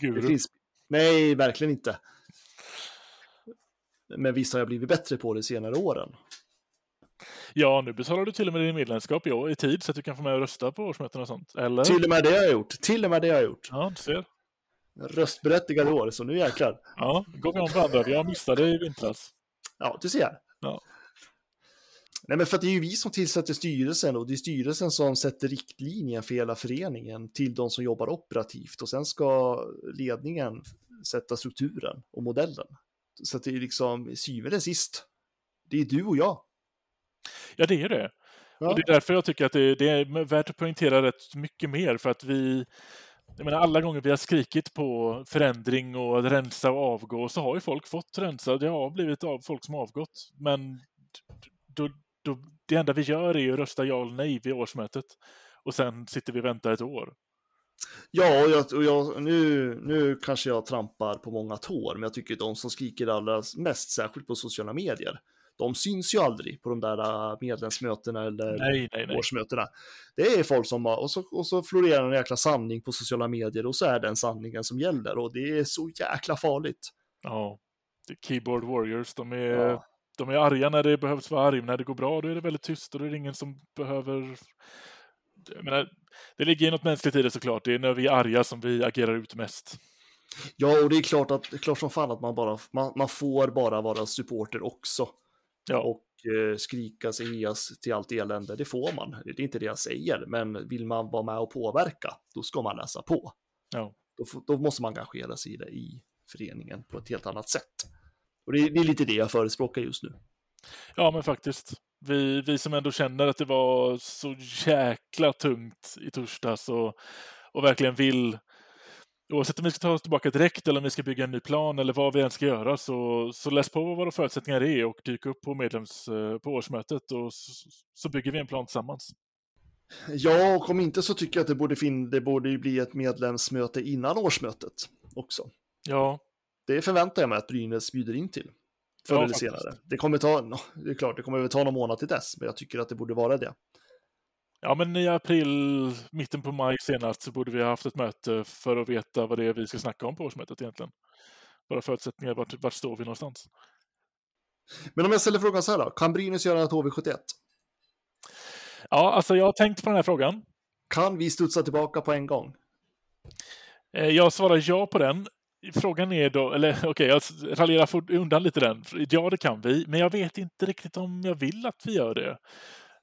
Guru. finns... Nej, verkligen inte. Men visst har jag blivit bättre på det senare åren. Ja, nu betalar du till och med din medlemskap i, i tid så att du kan få med och rösta på årsmöten och sånt. Eller? Till och med det har jag gjort. Till och med det har jag gjort. Ja, du ser. Röstberättigade år, så nu jäklar. Ja, går vi om varandra. Jag missade i vintras. Ja, du ser. Ja. Nej, men för att det är ju vi som tillsätter styrelsen och det är styrelsen som sätter riktlinjen för hela föreningen till de som jobbar operativt och sen ska ledningen sätta strukturen och modellen. Så att det är liksom syvende sist. Det är du och jag. Ja, det är det. Ja. Och det är därför jag tycker att det, det är värt att poängtera rätt mycket mer för att vi jag menar, alla gånger vi har skrikit på förändring och att rensa och avgå så har ju folk fått rensa. Det har blivit av folk som avgått. Men då, då, det enda vi gör är att rösta ja eller nej vid årsmötet. Och sen sitter vi och väntar ett år. Ja, och jag, och jag, nu, nu kanske jag trampar på många tår, men jag tycker de som skriker allra mest, särskilt på sociala medier, de syns ju aldrig på de där äh, medlemsmötena eller Nej, nej, nej. årsmötena. Det är folk som och så, och så florerar en jäkla sanning på sociala medier och så är den sanningen som gäller och det är så jäkla farligt. Ja, keyboard warriors. De är, Ja. de är arga när det behövs vara arg. När det går bra då är det väldigt tyst och då är det ingen som behöver... Jag menar, det ligger ju något mänskligt i det såklart. Det är när vi är arga som vi agerar ut mest. Ja, och det är klart, att, är klart som fan att man bara, man, man får bara vara supporter också. Ja. Och eh, skrika sig hejas till allt elände, det får man. Det är inte det jag säger, men vill man vara med och påverka, då ska man läsa på. Ja. Då, då måste man engagera sig i det i föreningen på ett helt annat sätt. Och det det är lite det jag förespråkar just nu. Ja, men faktiskt. Vi, vi som ändå känner att det var så jäkla tungt i torsdags och, och verkligen vill, oavsett om vi ska ta oss tillbaka direkt eller om vi ska bygga en ny plan eller vad vi än ska göra, så, så läs på vad våra förutsättningar är och dyk upp på medlems eh, på årsmötet och så, så bygger vi en plan tillsammans. Ja, och om inte så tycker jag att det borde, fin- det borde bli ett medlemsmöte innan årsmötet också. Ja, Det förväntar jag mig att Brynäs bjuder in till. Förr Ja, eller faktiskt. senare. Det kommer ta, det är klart, det kommer väl ta någon månad till dess, men jag tycker att det borde vara det. ja, men i april, mitten på maj senast, så borde vi ha haft ett möte för att veta vad det är vi ska snacka om på årsmötet egentligen. Våra förutsättningar, vart, vart står vi någonstans? Men om jag ställer frågan så här då, kan Brynäs göra ett HV71? Ja, alltså jag har tänkt på den här frågan. Kan vi studsa tillbaka på en gång? Eh, Jag svarar ja på den. Frågan är då, eller okej, jag raljerar undan lite den. Ja, det kan vi, men jag vet inte riktigt om jag vill att vi gör det.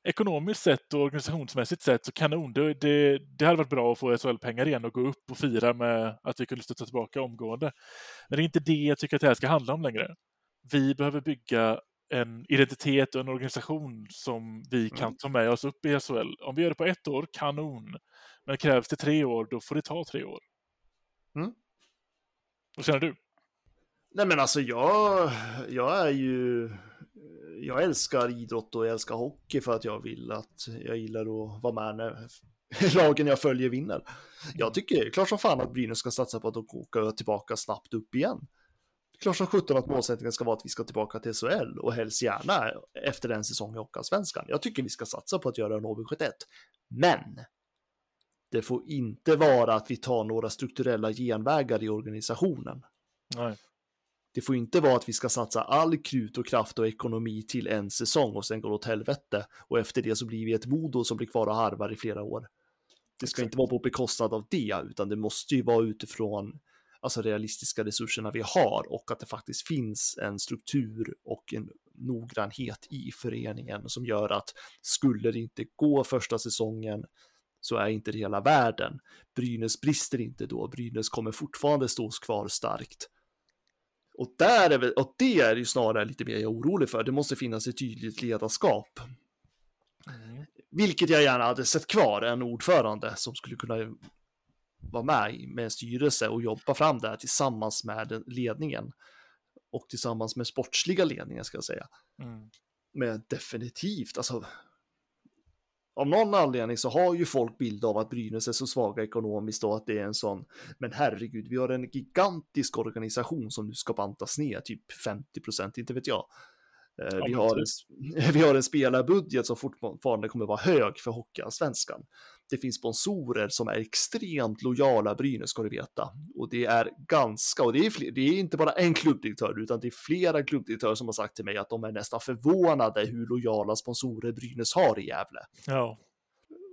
Ekonomiskt sett och organisationsmässigt sett så kanon. Det, det, det hade varit bra att få SHL-pengar igen och gå upp och fira med att vi kunde studsa tillbaka omgående. Men det är inte det jag tycker att det här ska handla om längre. Vi behöver bygga en identitet och en organisation som vi kan ta med oss upp i SHL. Om vi gör det på ett år, kanon. Men krävs det tre år, då får det ta tre år. Mm. Vad känner du? Nej men alltså jag, jag är ju, jag älskar idrott och jag älskar hockey för att jag vill att jag gillar att vara med när lagen jag följer vinner. Jag tycker klart som fan att Brynäs ska satsa på att åka tillbaka snabbt upp igen. Klart som 17 att målsättningen ska vara att vi ska tillbaka till SHL och helst gärna efter en säsong i Hockeyallsvenskan. Jag tycker vi ska satsa på att göra en HV71. Men det får inte vara att vi tar några strukturella genvägar i organisationen. Nej. Det får inte vara att vi ska satsa all krut och kraft och ekonomi till en säsong och sen går det åt helvete. Och efter det så blir vi ett Modo som blir kvar och harvar i flera år. Det ska Exakt. inte vara på bekostnad av det, utan det måste ju vara utifrån alltså realistiska resurserna vi har och att det faktiskt finns en struktur och en noggrannhet i föreningen som gör att skulle det inte gå första säsongen så är inte det hela världen. Brynäs brister inte då, Brynäs kommer fortfarande stå kvar starkt. Och, där är väl, och det är ju snarare lite mer jag är orolig för. Det måste finnas ett tydligt ledarskap. Mm. Vilket jag gärna hade sett kvar, en ordförande som skulle kunna vara med med en styrelse och jobba fram det här tillsammans med ledningen. Och tillsammans med sportsliga ledningen ska jag säga. Mm. Men definitivt, alltså. Av någon anledning så har ju folk bild av att Brynäs är så svaga ekonomiskt och att det är en sån. Men herregud, vi har en gigantisk organisation som nu ska bantas ner, typ 50 procent, inte vet jag. Eh, Ja, vi, har en, vi har en spelarbudget som fortfarande kommer vara hög för Hockeyallsvenskan. Det finns sponsorer som är extremt lojala Brynäs ska du veta. Och det är ganska, och det är, fler, det är inte bara en klubbdirektör utan det är flera klubbdirektörer som har sagt till mig att de är nästan förvånade hur lojala sponsorer Brynäs har i Gävle. Ja,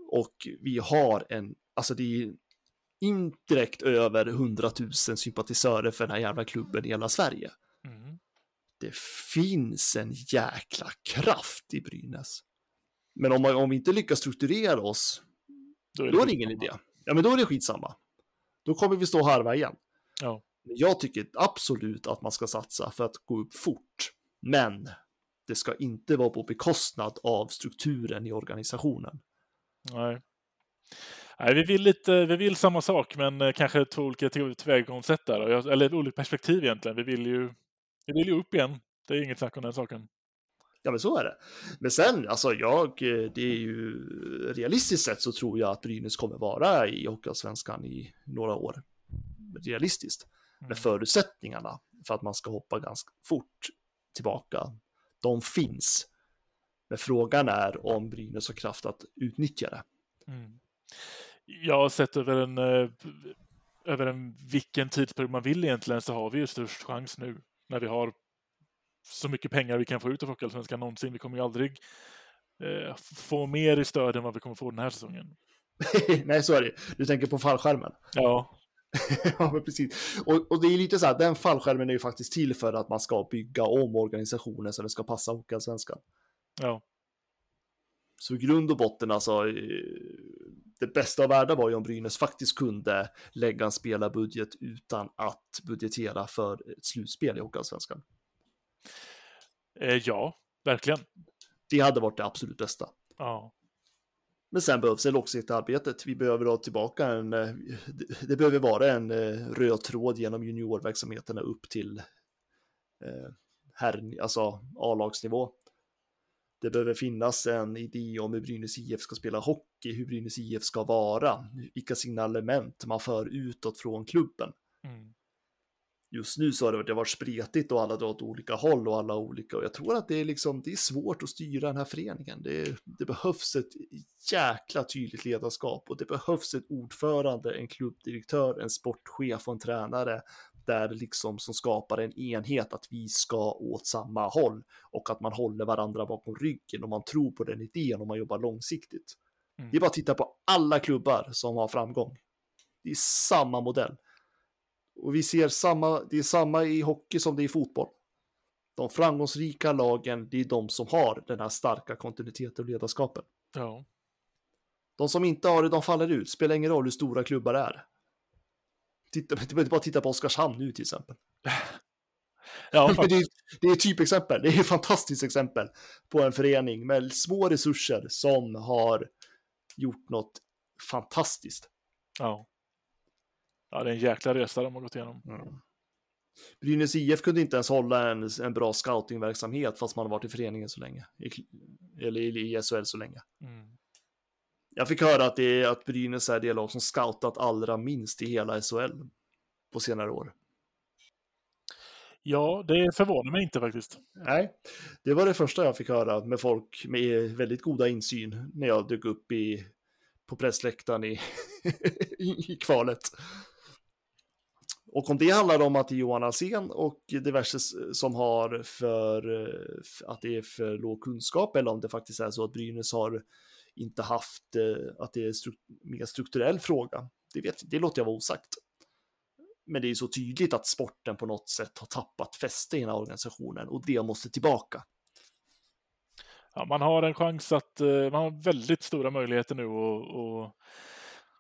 Och vi har en, alltså det är indirekt över 100 000 sympatisörer för den här jävla klubben i hela Sverige. mm. Det finns en jäkla kraft i Brynäs. Men om, man, om vi inte lyckas strukturera oss, då är då är det ingen idé. Ja, men då är det skitsamma. Då kommer vi stå och harva igen. Ja. Men Jag tycker absolut att man ska satsa för att gå upp fort. Men det ska inte vara på bekostnad av strukturen i organisationen. Nej. Nej, vi vill lite, vi vill samma sak, men eh, kanske två olika till- tillvägagångssätt där. Eller olika perspektiv egentligen. Vi vill ju, vi vill ju upp igen. Det är inget snack om den saken. Ja, men så är det. Men sen, alltså jag, eh, det är ju realistiskt sett så tror jag att Brynäs kommer vara i Hockeyallsvenskan i några år. Realistiskt. Men förutsättningarna för att man ska hoppa ganska fort tillbaka, de finns. Men frågan är om Brynäs har kraft att utnyttja det. Mm. Jag har sett över en, eh, över en vilken tidsperiod man vill egentligen så har vi ju störst chans nu när vi har så mycket pengar vi kan få ut av Hockeyallsvenskan någonsin. Vi kommer ju aldrig eh, få mer i stöd än vad vi kommer få den här säsongen. Nej, så är det. Du tänker på fallskärmen. Ja, ja, men precis. Och, och det är lite så här, den fallskärmen är ju faktiskt till för att man ska bygga om organisationen så det ska passa Hockeyallsvenskan. ja, Så i grund och botten alltså, eh, det bästa av världar var ju om Brynäs faktiskt kunde lägga en spelarbudget utan att budgetera för ett slutspel i Hockeyallsvenskan. eh, ja, verkligen. Det hade varit det absolut bästa. Ja, Men sen behövs det långsiktigt arbetet. Vi behöver ha tillbaka en, eh, det- behöver vara en eh, röd tråd genom juniorverksamheterna upp till eh, herr, alltså A-lagsnivå. Det behöver finnas en idé om hur Brynäs IF ska spela hockey, hur Brynäs IF ska vara, vilka signalement man för utåt från klubben. mm. Just nu så har det, det varit spretigt och alla drar åt olika håll och alla olika och jag tror att det är liksom, det är svårt att styra den här föreningen. Det, det behövs ett jäkla tydligt ledarskap och det behövs ett ordförande, en klubbdirektör, en sportchef och en tränare där liksom som skapar en enhet att vi ska åt samma håll och att man håller varandra bakom ryggen och man tror på den idén och man jobbar långsiktigt. Mm. Det är bara att titta på alla klubbar som har framgång. Det är samma modell. Och vi ser samma, det är samma i hockey som det är i fotboll. De framgångsrika lagen, det är de som har den här starka kontinuiteten och ledarskapen. ja. De som inte har det, de faller ut. Spelar ingen roll hur stora klubbar det är. Titta, bara titta på Oskarshamn nu till exempel. ja det, är, faktiskt. det är ett typexempel, det är ett fantastiskt exempel på en förening med små resurser som har gjort något fantastiskt. Ja. ja, det är en jäkla resa de har gått igenom. Brynäs IF kunde inte ens hålla en, en bra scoutingverksamhet fast man har varit i föreningen så länge. I, eller i, i SHL så länge. Mm. Jag fick höra att, det är, att Brynäs är det lag som scoutat allra minst i hela SHL på senare år. Ja, det förvånar mig inte faktiskt. Nej, det var det första jag fick höra med folk med väldigt goda insyn när jag dök upp i, på pressläktaren i, i, kvalet. Och om det handlar om att det är Johan Alsen och diverse som har för eh, att det är för låg kunskap eller om det faktiskt är så att Brynäs har inte haft eh, att det är stru mer strukturell fråga. Det, vet, det låter jag vara osagt. Men det är så tydligt att sporten på något sätt har tappat fäste i den här organisationen och det måste tillbaka. Ja, man har en chans att, eh, man har väldigt stora möjligheter nu och, och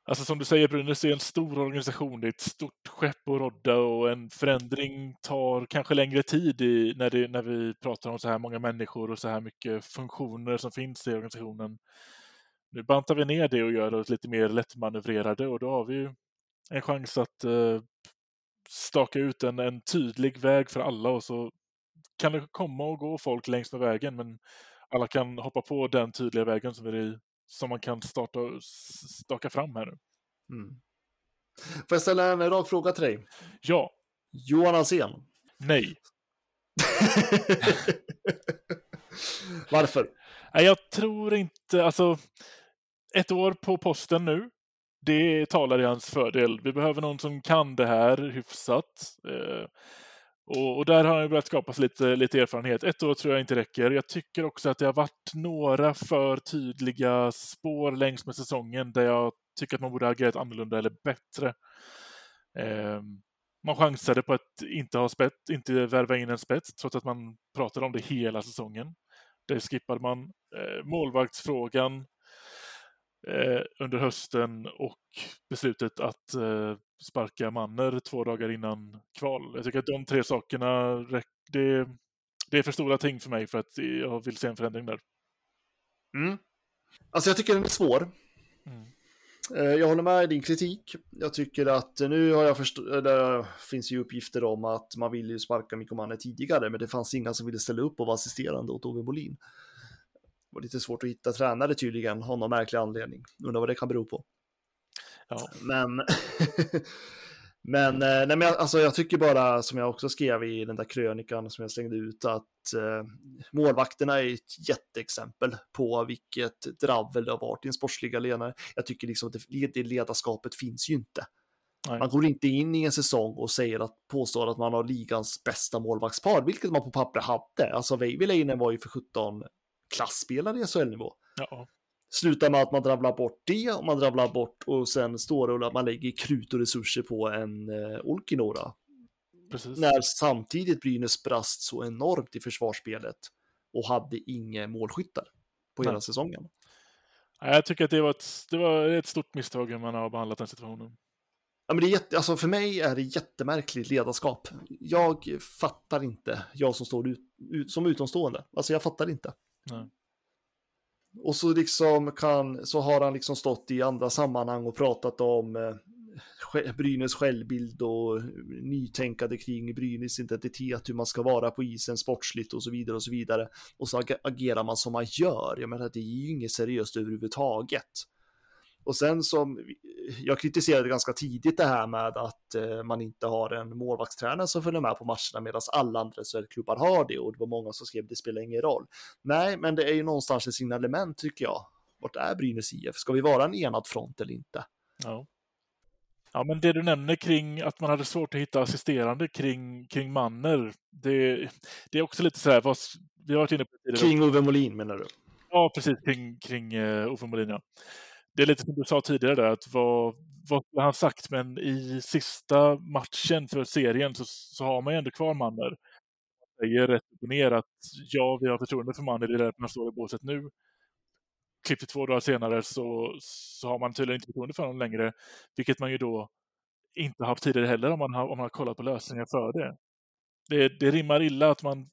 Alltså som du säger Brynäs är en stor organisation, det är ett stort skepp att rodda och en förändring tar kanske längre tid i, när, det, när vi pratar om så här många människor och så här mycket funktioner som finns i organisationen. Nu bantar vi ner det och gör oss lite mer lättmanövrerade och då har vi ju en chans att eh, staka ut en, en tydlig väg för alla och så kan det komma och gå folk längs med vägen men alla kan hoppa på den tydliga vägen som, vi, som man kan starta, staka fram här nu. Mm. Får jag ställa en rak fråga till dig? Ja, Johan Alsen. nej. Varför? Nej, jag tror inte, alltså ett år på posten nu, det talar i hans fördel. Vi behöver någon som kan det här hyfsat. Eh, och, och, där har han ju börjat skapa sig lite, lite erfarenhet. Ett år tror jag inte räcker. Jag tycker också att det har varit några för tydliga spår längs med säsongen där jag tycker att man borde ha agerat annorlunda eller bättre. Eh, man chansade på att inte ha spett, inte värva in en spets trots att man pratade om det hela säsongen. Det skippade man. Eh, målvaktsfrågan eh, under hösten och beslutet att eh, sparka Manner två dagar innan kval. Jag tycker att de tre sakerna, det, det är för stora ting för mig för att jag vill se en förändring där. Mm. Alltså jag tycker den är svår. Mm. Eh, Jag håller med i din kritik. Jag tycker att nu har jag förstått, det finns ju uppgifter om att man vill ju sparka Mikko Manne tidigare, men det fanns inga som ville ställa upp och vara assisterande åt Ove Molin. Det var lite svårt att hitta tränare tydligen, av någon märklig anledning. Undrar vad det kan bero på. Ja. Men, men, eh, nej, men jag, alltså, jag tycker bara, som jag också skrev i den där krönikan som jag slängde ut, att eh, målvakterna är ett jätteexempel på vilket dravel det har varit i en sportsliga ledare. Jag tycker liksom att det, det ledarskapet finns ju inte. Nej. Man går inte in i en säsong och säger att påstår att man har ligans bästa målvaktspar, vilket man på papper hade. Alltså Veivileinen var ju för 17 klassspelare i SHL-nivå. Ja. Slutar med att man dravlar bort det och man dravlar bort och sen står det att man lägger krut och resurser på en eh, Olkinora. Precis. När samtidigt Brynäs brast så enormt i försvarsspelet och hade inga målskyttar på hela Nej. säsongen. Jag tycker att det var, ett, det var ett stort misstag hur man har behandlat den situationen. Ja, men det är jätte, alltså för mig är det jättemärkligt ledarskap. Jag fattar inte, jag som står ut, ut, som utomstående. Alltså jag fattar inte. Nej. Och så liksom kan, så har han liksom stått i andra sammanhang och pratat om eh, Brynäs självbild och nytänkande kring Brynäs identitet, hur man ska vara på isen sportsligt och så vidare och så vidare. Och så agerar man som man gör. Jag menar, det är ju inget seriöst överhuvudtaget. Och sen som jag kritiserade ganska tidigt det här med att eh, man inte har en målvaktstränare som följer med på matcherna medan alla andra SHL-klubbar har det och det var många som skrev det spelar ingen roll. Nej, men det är ju någonstans ett signalement tycker jag. Vart är Brynäs IF? Ska vi vara en enad front eller inte? Ja. ja, men det du nämner kring att man hade svårt att hitta assisterande kring, kring Manner, det, det är också lite så här, vad, vi har varit inne på det tidigare. Kring Ove Molin menar du? Ja, precis, kring, kring uh, Ove Molin, ja. Det är lite som du sa tidigare där, att vad, vad skulle han sagt, men i sista matchen för serien så, så har man ju ändå kvar Manner. Han säger rätt upp och ner att ja, vi har förtroende för Manner, det är därför han står i båset nu. Klipp till två dagar senare så, så har man tydligen inte förtroende för honom längre, vilket man ju då inte haft tidigare heller om man har, om man har kollat på lösningar för det. det. Det rimmar illa att man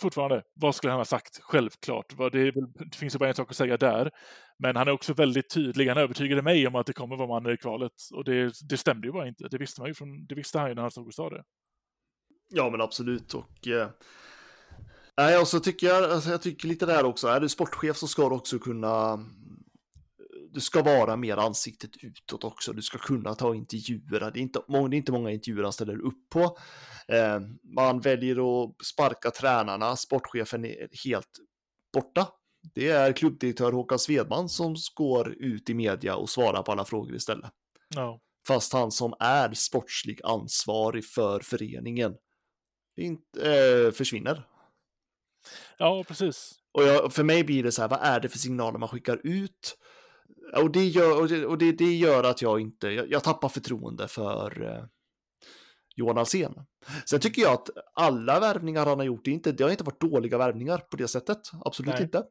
fortfarande, vad skulle han ha sagt? Självklart. Det, är väl- det finns ju bara en sak att säga där. Men han är också väldigt tydlig. Han övertygade mig om att det kommer vara man i kvalet. Och det, det stämde ju bara inte. Det visste man ju från, det visste han ju när han stod och sa det. Ja, men absolut. Och eh, nej, och så tycker jag, alltså, jag tycker lite där också, är du sportchef så ska du också kunna du ska vara mer ansiktet utåt också. Du ska kunna ta intervjuer. Det är inte, må- det är inte många intervjuer han ställer upp på. Eh, man väljer att sparka tränarna. Sportchefen är helt borta. Det är klubbdirektör Håkan Svedman som går ut i media och svarar på alla frågor istället. Ja, Fast han som är sportslig ansvarig för föreningen inte, eh, försvinner. ja precis. Och jag, för mig blir det så här, vad är det för signaler man skickar ut? Och det gör, och det, och det, det gör att jag inte, jag, jag tappar förtroende för eh, Johan Alsen. Sen tycker jag att alla värvningar han har gjort, det, inte, det har inte varit dåliga värvningar på det sättet. Absolut Nej. inte.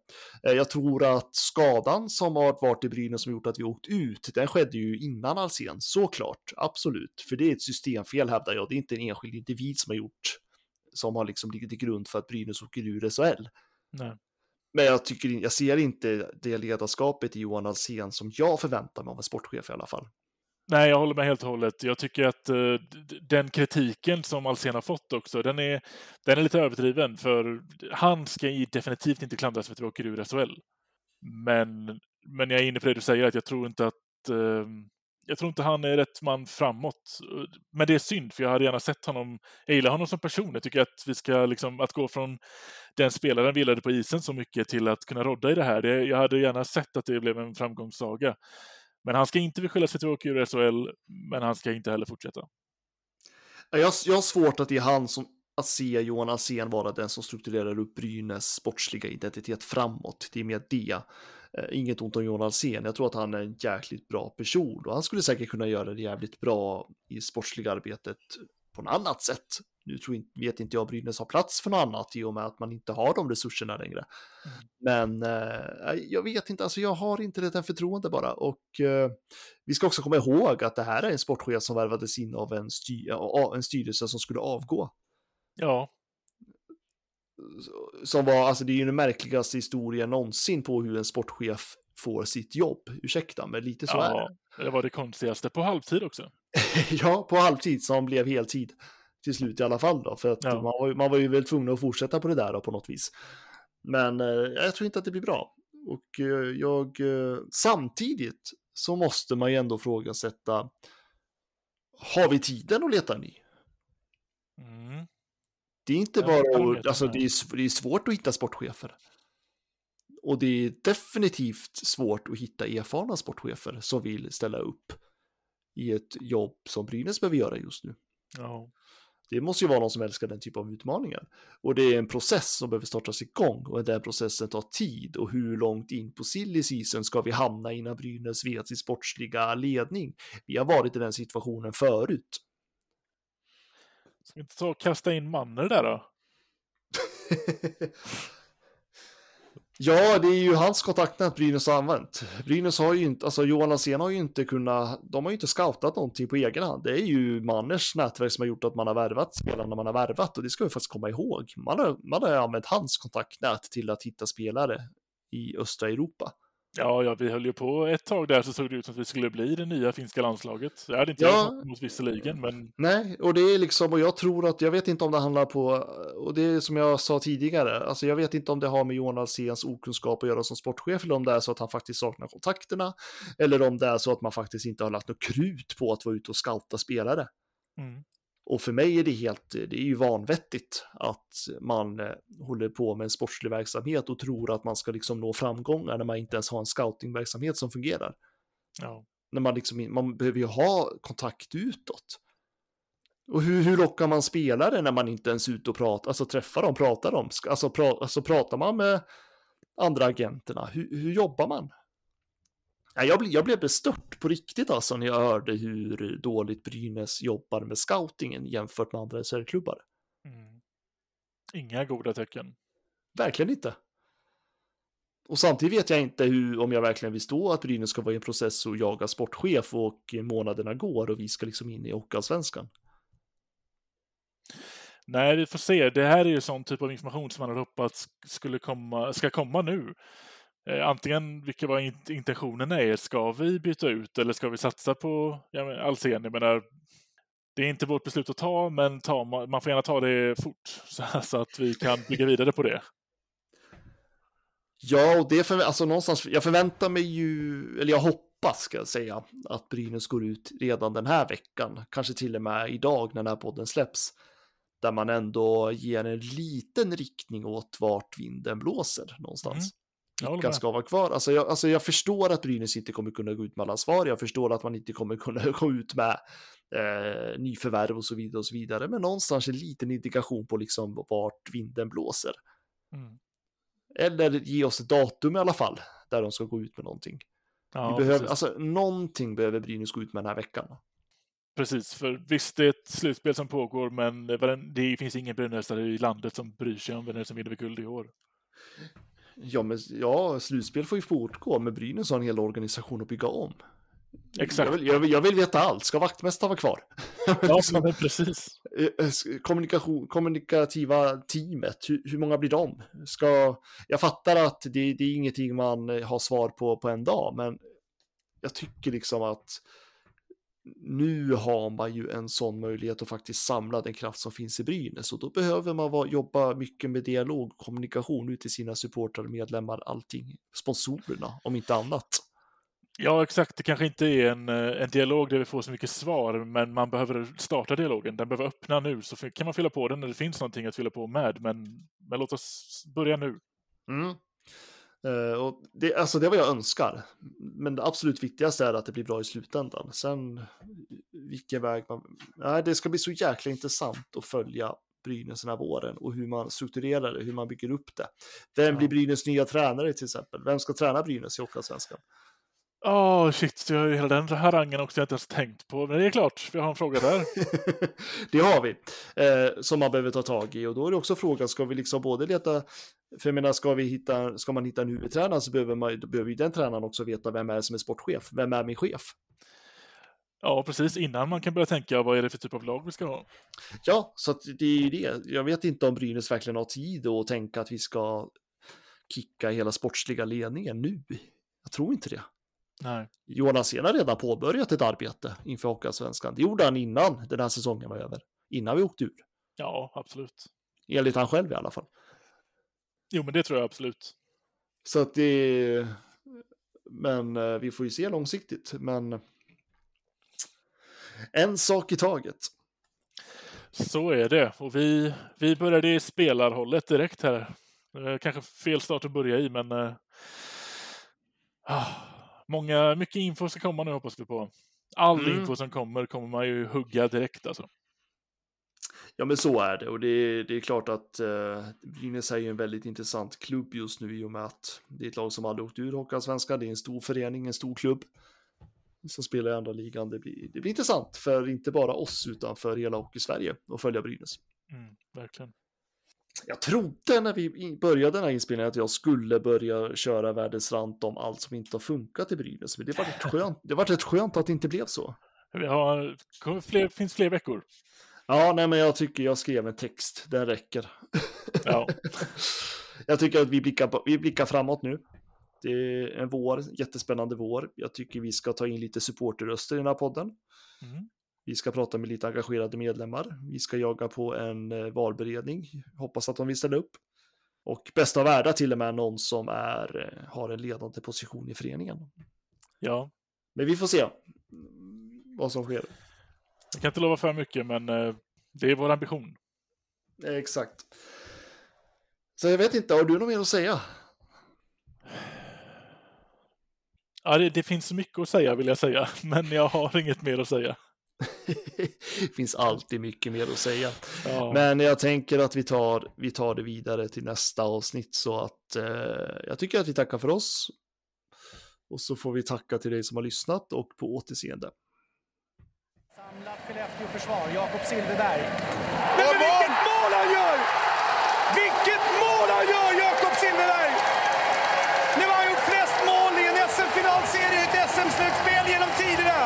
Eh, jag tror att skadan som har varit i Brynäs som gjort att vi åkt ut, den skedde ju innan Alsen, såklart. Absolut. För det är ett systemfel hävdar jag. Det är inte en enskild individ som har gjort, som har liksom ligger till grund för att Brynäs åker ur SHL. Nej. Men jag, tycker, jag ser inte det ledarskapet i Johan Alsen som jag förväntar mig av en sportchef i alla fall. Nej, jag håller med helt och hållet. Jag tycker att uh, den kritiken som Alsen har fått också, den är, den är lite överdriven. För han ska ju definitivt inte klandras för att vi åker ur SHL. Men, men jag är inne på det du säger, att jag tror inte att uh, jag tror inte han är rätt man framåt. Men det är synd, för jag hade gärna sett honom. Jag gillar honom som person. Jag tycker att vi ska liksom, att gå från den spelaren vi gillade på isen så mycket till att kunna rodda i det här. Det, jag hade gärna sett att det blev en framgångssaga. Men han ska inte beskyllas för att vi åker ur SHL, men han ska inte heller fortsätta. Jag, jag har svårt att ge han som att se Johan Alsen vara den som strukturerar upp Brynäs sportsliga identitet framåt. Det är mer det. Eh, Inget ont om Johan Alsen. Jag tror att han är en jäkligt bra person och han skulle säkert kunna göra det jävligt bra i sportsliga arbetet på något annat sätt. Nu tror inte, vet inte jag Brynäs har plats för något annat i och med att man inte har de resurserna längre. Men eh, jag vet inte, alltså jag har inte det här förtroende bara. Och eh, vi ska också komma ihåg att det här är en sportchef som värvades in av en, sty en styrelse som skulle avgå. Ja, Som var, alltså det är ju den märkligaste historien någonsin på hur en sportchef får sitt jobb. Ursäkta, men lite så är det. Ja, det var det konstigaste på halvtid också. ja, på halvtid som blev heltid till slut i alla fall då, för att Ja. man, var, man var ju väl tvungen att fortsätta på det där då, på något vis. Men eh, jag tror inte att det blir bra. Och eh, jag, eh, samtidigt så måste man ju ändå frågasätta, har vi tiden att leta ny? Mm. Det är inte bara, alltså det är, det är svårt att hitta sportchefer. Och det är definitivt svårt att hitta erfarna sportchefer som vill ställa upp i ett jobb som Brynäs behöver göra just nu. Ja. Det måste ju vara någon som älskar den typen av utmaningar. Och det är en process som behöver startas igång och den processen tar tid. Och hur långt in på silly season ska vi hamna innan Brynäs vet sin sportsliga ledning? Vi har varit i den situationen förut. Ska vi inte ta och kasta in Manner där då? Ja, det är ju hans kontaktnät Brynäs har använt. Brynäs har ju inte, alltså Johan Lansén har ju inte kunnat, de har ju inte scoutat någonting på egen hand. Det är ju Manners nätverk som har gjort att man har värvat spelarna man har värvat och det ska vi faktiskt komma ihåg. Man har, man har använt hans kontaktnät till att hitta spelare i östra Europa. Ja, ja, vi höll ju på ett tag där så såg det ut som att vi skulle bli det nya finska landslaget. Det hade inte Ja. jag emot visserligen, men Nej, och det är liksom, och jag tror att, jag vet inte om det handlar på, och det är som jag sa tidigare, alltså jag vet inte om det har med Johan Alséns okunskap att göra som sportchef, eller om det är så att han faktiskt saknar kontakterna, eller om det är så att man faktiskt inte har lagt något krut på att vara ute och scouta spelare. mm. Och för mig är det helt, det är ju vanvettigt att man eh, håller på med en sportslig verksamhet och tror att man ska liksom nå framgångar när man inte ens har en scoutingverksamhet som fungerar ja. när man liksom, man behöver ju ha kontakt utåt. Och hur, hur lockar man spelare när man inte ens är ute och pratar, alltså träffar dem, pratar dem, alltså, pra, alltså pratar man med andra agenterna, hur, hur jobbar man? Ja, jag, blev, jag blev bestört på riktigt alltså när jag hörde hur dåligt Brynäs jobbar med scoutingen jämfört med andra SHL-klubbar. Mm. Inga goda tecken. Verkligen inte. Och samtidigt vet jag inte hur, om jag verkligen vill stå att Brynäs ska vara i en process och jaga sportchef och månaderna går och vi ska liksom in i Hockeyallsvenskan. Nej, vi får se. Det här är ju sån typ av information som man hade hoppats skulle komma, ska komma nu. Eh, antingen vilka in- intentionerna är. Ska vi byta ut eller ska vi satsa på ja, Alsen? Jag menar, det är inte vårt beslut att ta, men ta, man får gärna ta det fort så, så att vi kan bygga vidare på det. Ja, och det för, alltså någonstans, jag förväntar mig ju, eller jag hoppas ska jag säga, att Brynäs går ut redan den här veckan, kanske till och med idag när den här podden släpps, där man ändå ger en liten riktning åt vart vinden blåser någonstans. Mm. Med. ska vara kvar? Alltså jag, alltså jag förstår att Brynäs inte kommer kunna gå ut med alla svar. Jag förstår att man inte kommer kunna gå ut med eh, nyförvärv och så vidare och så vidare. Men någonstans en liten indikation på liksom vart vinden blåser. Mm. Eller ge oss ett datum i alla fall där de ska gå ut med någonting. Ja, Vi behöver, precis. alltså, någonting behöver Brynäs gå ut med den här veckan. precis, för visst det är ett slutspel som pågår, men det, finns ingen Brynäsare i landet som bryr sig om vem som vinner guld i år. Ja, men, ja, slutspel får ju fortgå, men Brynäs har en hel organisation att bygga om. Exakt. Jag vill, jag vill, jag vill veta allt. Ska vaktmästaren vara kvar? Ja, men precis. eh, s- kommunikation, kommunikativa teamet, hur, hur många blir de? Ska, jag fattar att det, det är ingenting man eh, har svar på på en dag, men jag tycker liksom att nu har man ju en sån möjlighet att faktiskt samla den kraft som finns i Brynäs och då behöver man vara, jobba mycket med dialog och kommunikation ut till sina supportrar, medlemmar, allting, sponsorerna om inte annat. Ja, exakt. Det kanske inte är en, eh, en dialog där vi får så mycket svar, men man behöver starta dialogen. Den behöver öppna nu, så kan man fylla på den när det finns någonting att fylla på med. Men, men låt oss börja nu. Mm. Eh, och det, alltså det är vad jag önskar. Men det absolut viktigaste är att det blir bra i slutändan. Sen vilken väg man... Nej, det ska bli så jäkla intressant att följa Brynäs den här våren och hur man strukturerar det, hur man bygger upp det. Vem Ja. blir Brynäs nya tränare till exempel? Vem ska träna Brynäs i Hockeyallsvenskan? Åh, shit, jag har ju hela den harangen också jag inte ens tänkt på. Men det är klart, vi har en fråga där. det har vi, eh, som man behöver ta tag i. Och då är det också frågan, ska vi liksom både leta, för jag menar, ska, vi hitta, ska man hitta en huvudtränare så behöver, man, behöver ju den tränaren också veta vem är som är sportchef, vem är min chef? Ja, precis. Innan man kan börja tänka, vad är det för typ av lag vi ska ha? Ja, så det är ju det. Jag vet inte om Brynäs verkligen har tid att tänka att vi ska kicka hela sportsliga ledningen nu. Jag tror inte det. Nej. Jonas har redan påbörjat ett arbete inför Hockeyallsvenskan. Det gjorde han innan den här säsongen var över. Innan vi åkte ur. Ja, absolut. Enligt han själv i alla fall. Jo, men det tror jag absolut. Så att det... Men eh, vi får ju se långsiktigt. Men en sak i taget. Så är det. Och vi, vi började i spelarhållet direkt här. Eh, Kanske fel start att börja i, men... eh, ah, många, mycket info ska komma nu hoppas vi på. All Mm. info som kommer kommer man ju hugga direkt alltså. Ja, men så är det. Och det är, det är klart att eh, Brynäs är ju en väldigt intressant klubb just nu i och med att det är ett lag som aldrig åkt ur Hockeyallsvenskan. Det är en stor förening, en stor klubb. Som spelar i andra ligan. Det blir, det blir intressant för inte bara oss utan för hela Hockey-Sverige att följa Brynäs. Mm, verkligen. Jag trodde när vi började den här inspelningen att jag skulle börja köra världens rant om allt som inte har funkat i Brynäs. Men det var rätt skönt, det var rätt skönt att det inte blev så. Vi har, fler, finns fler veckor. Ja, nej, men jag tycker jag skrev en text. Den räcker. Ja. jag tycker att vi blickar, på, vi blickar framåt nu. Det är en vår, jättespännande vår. Jag tycker vi ska ta in lite supporterröster i den här podden. Mm. Vi ska prata med lite engagerade medlemmar. Vi ska jaga på en eh, valberedning. Hoppas att de vill ställa upp. Och bästa av världar till och med någon som är, eh, har en ledande position i föreningen. ja, Men vi får se vad som sker. Jag kan inte lova för mycket, men eh, det är vår ambition. Exakt. Så jag vet inte, har du något mer att säga? Ja, det, det finns mycket att säga vill jag säga, men jag har inget mer att säga. det finns alltid mycket mer att säga. Ja. Men jag tänker att vi tar, vi tar det vidare till nästa avsnitt så att eh, jag tycker att vi tackar för oss. Och så får vi tacka till dig som har lyssnat och på återseende. Skellefteå-försvar, Jakob Silfverberg. Men vilket mål han gör! Vilket mål han gör, Jakob Silfverberg! Nu har han gjort flest mål i en SM-finalserie i ett SM-slutspel genom tiderna.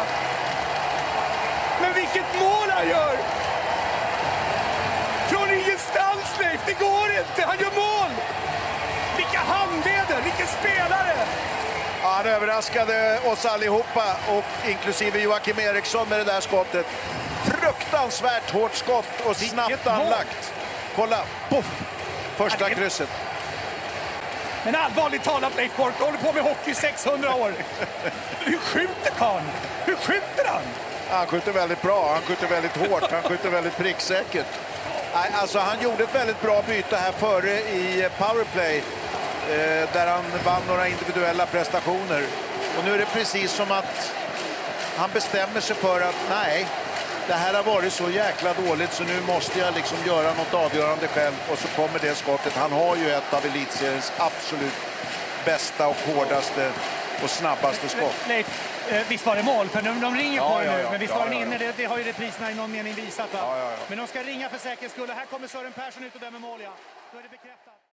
Men vilket mål han gör! Från ingenstans, Leif! Det går inte! Han gör mål! Vilka handleder! Vilken spelare! Han överraskade oss allihopa, och inklusive Joakim Eriksson med det där skottet. Fruktansvärt hårt skott och snabbt anlagt. Kolla, poff! Första krysset. Men allvarligt talat Leif Boork, du håller på med hockey i 600 år. Hur skjuter karln? Hur skjuter han? Han skjuter väldigt bra, han skjuter väldigt hårt, han skjuter väldigt pricksäkert. Alltså, han gjorde ett väldigt bra byte här före i powerplay där han vann några individuella prestationer. Och nu är det precis som att han bestämmer sig för att nej, det här har varit så jäkla dåligt så nu måste jag liksom göra något avgörande själv och så kommer det skottet. Han har ju ett av elitseriens absolut bästa och hårdaste och snabbaste skott. Leif, eh, visst var det mål? För de, de ringer Ja, på det ja, nu. ja. Men visst var den inne? Det, det har ju repriserna i någon mening visat. Men de ska ringa för säkerhets skull. Och här kommer Sören Persson ut och dömer mål. Ja. Då är det bekräftat.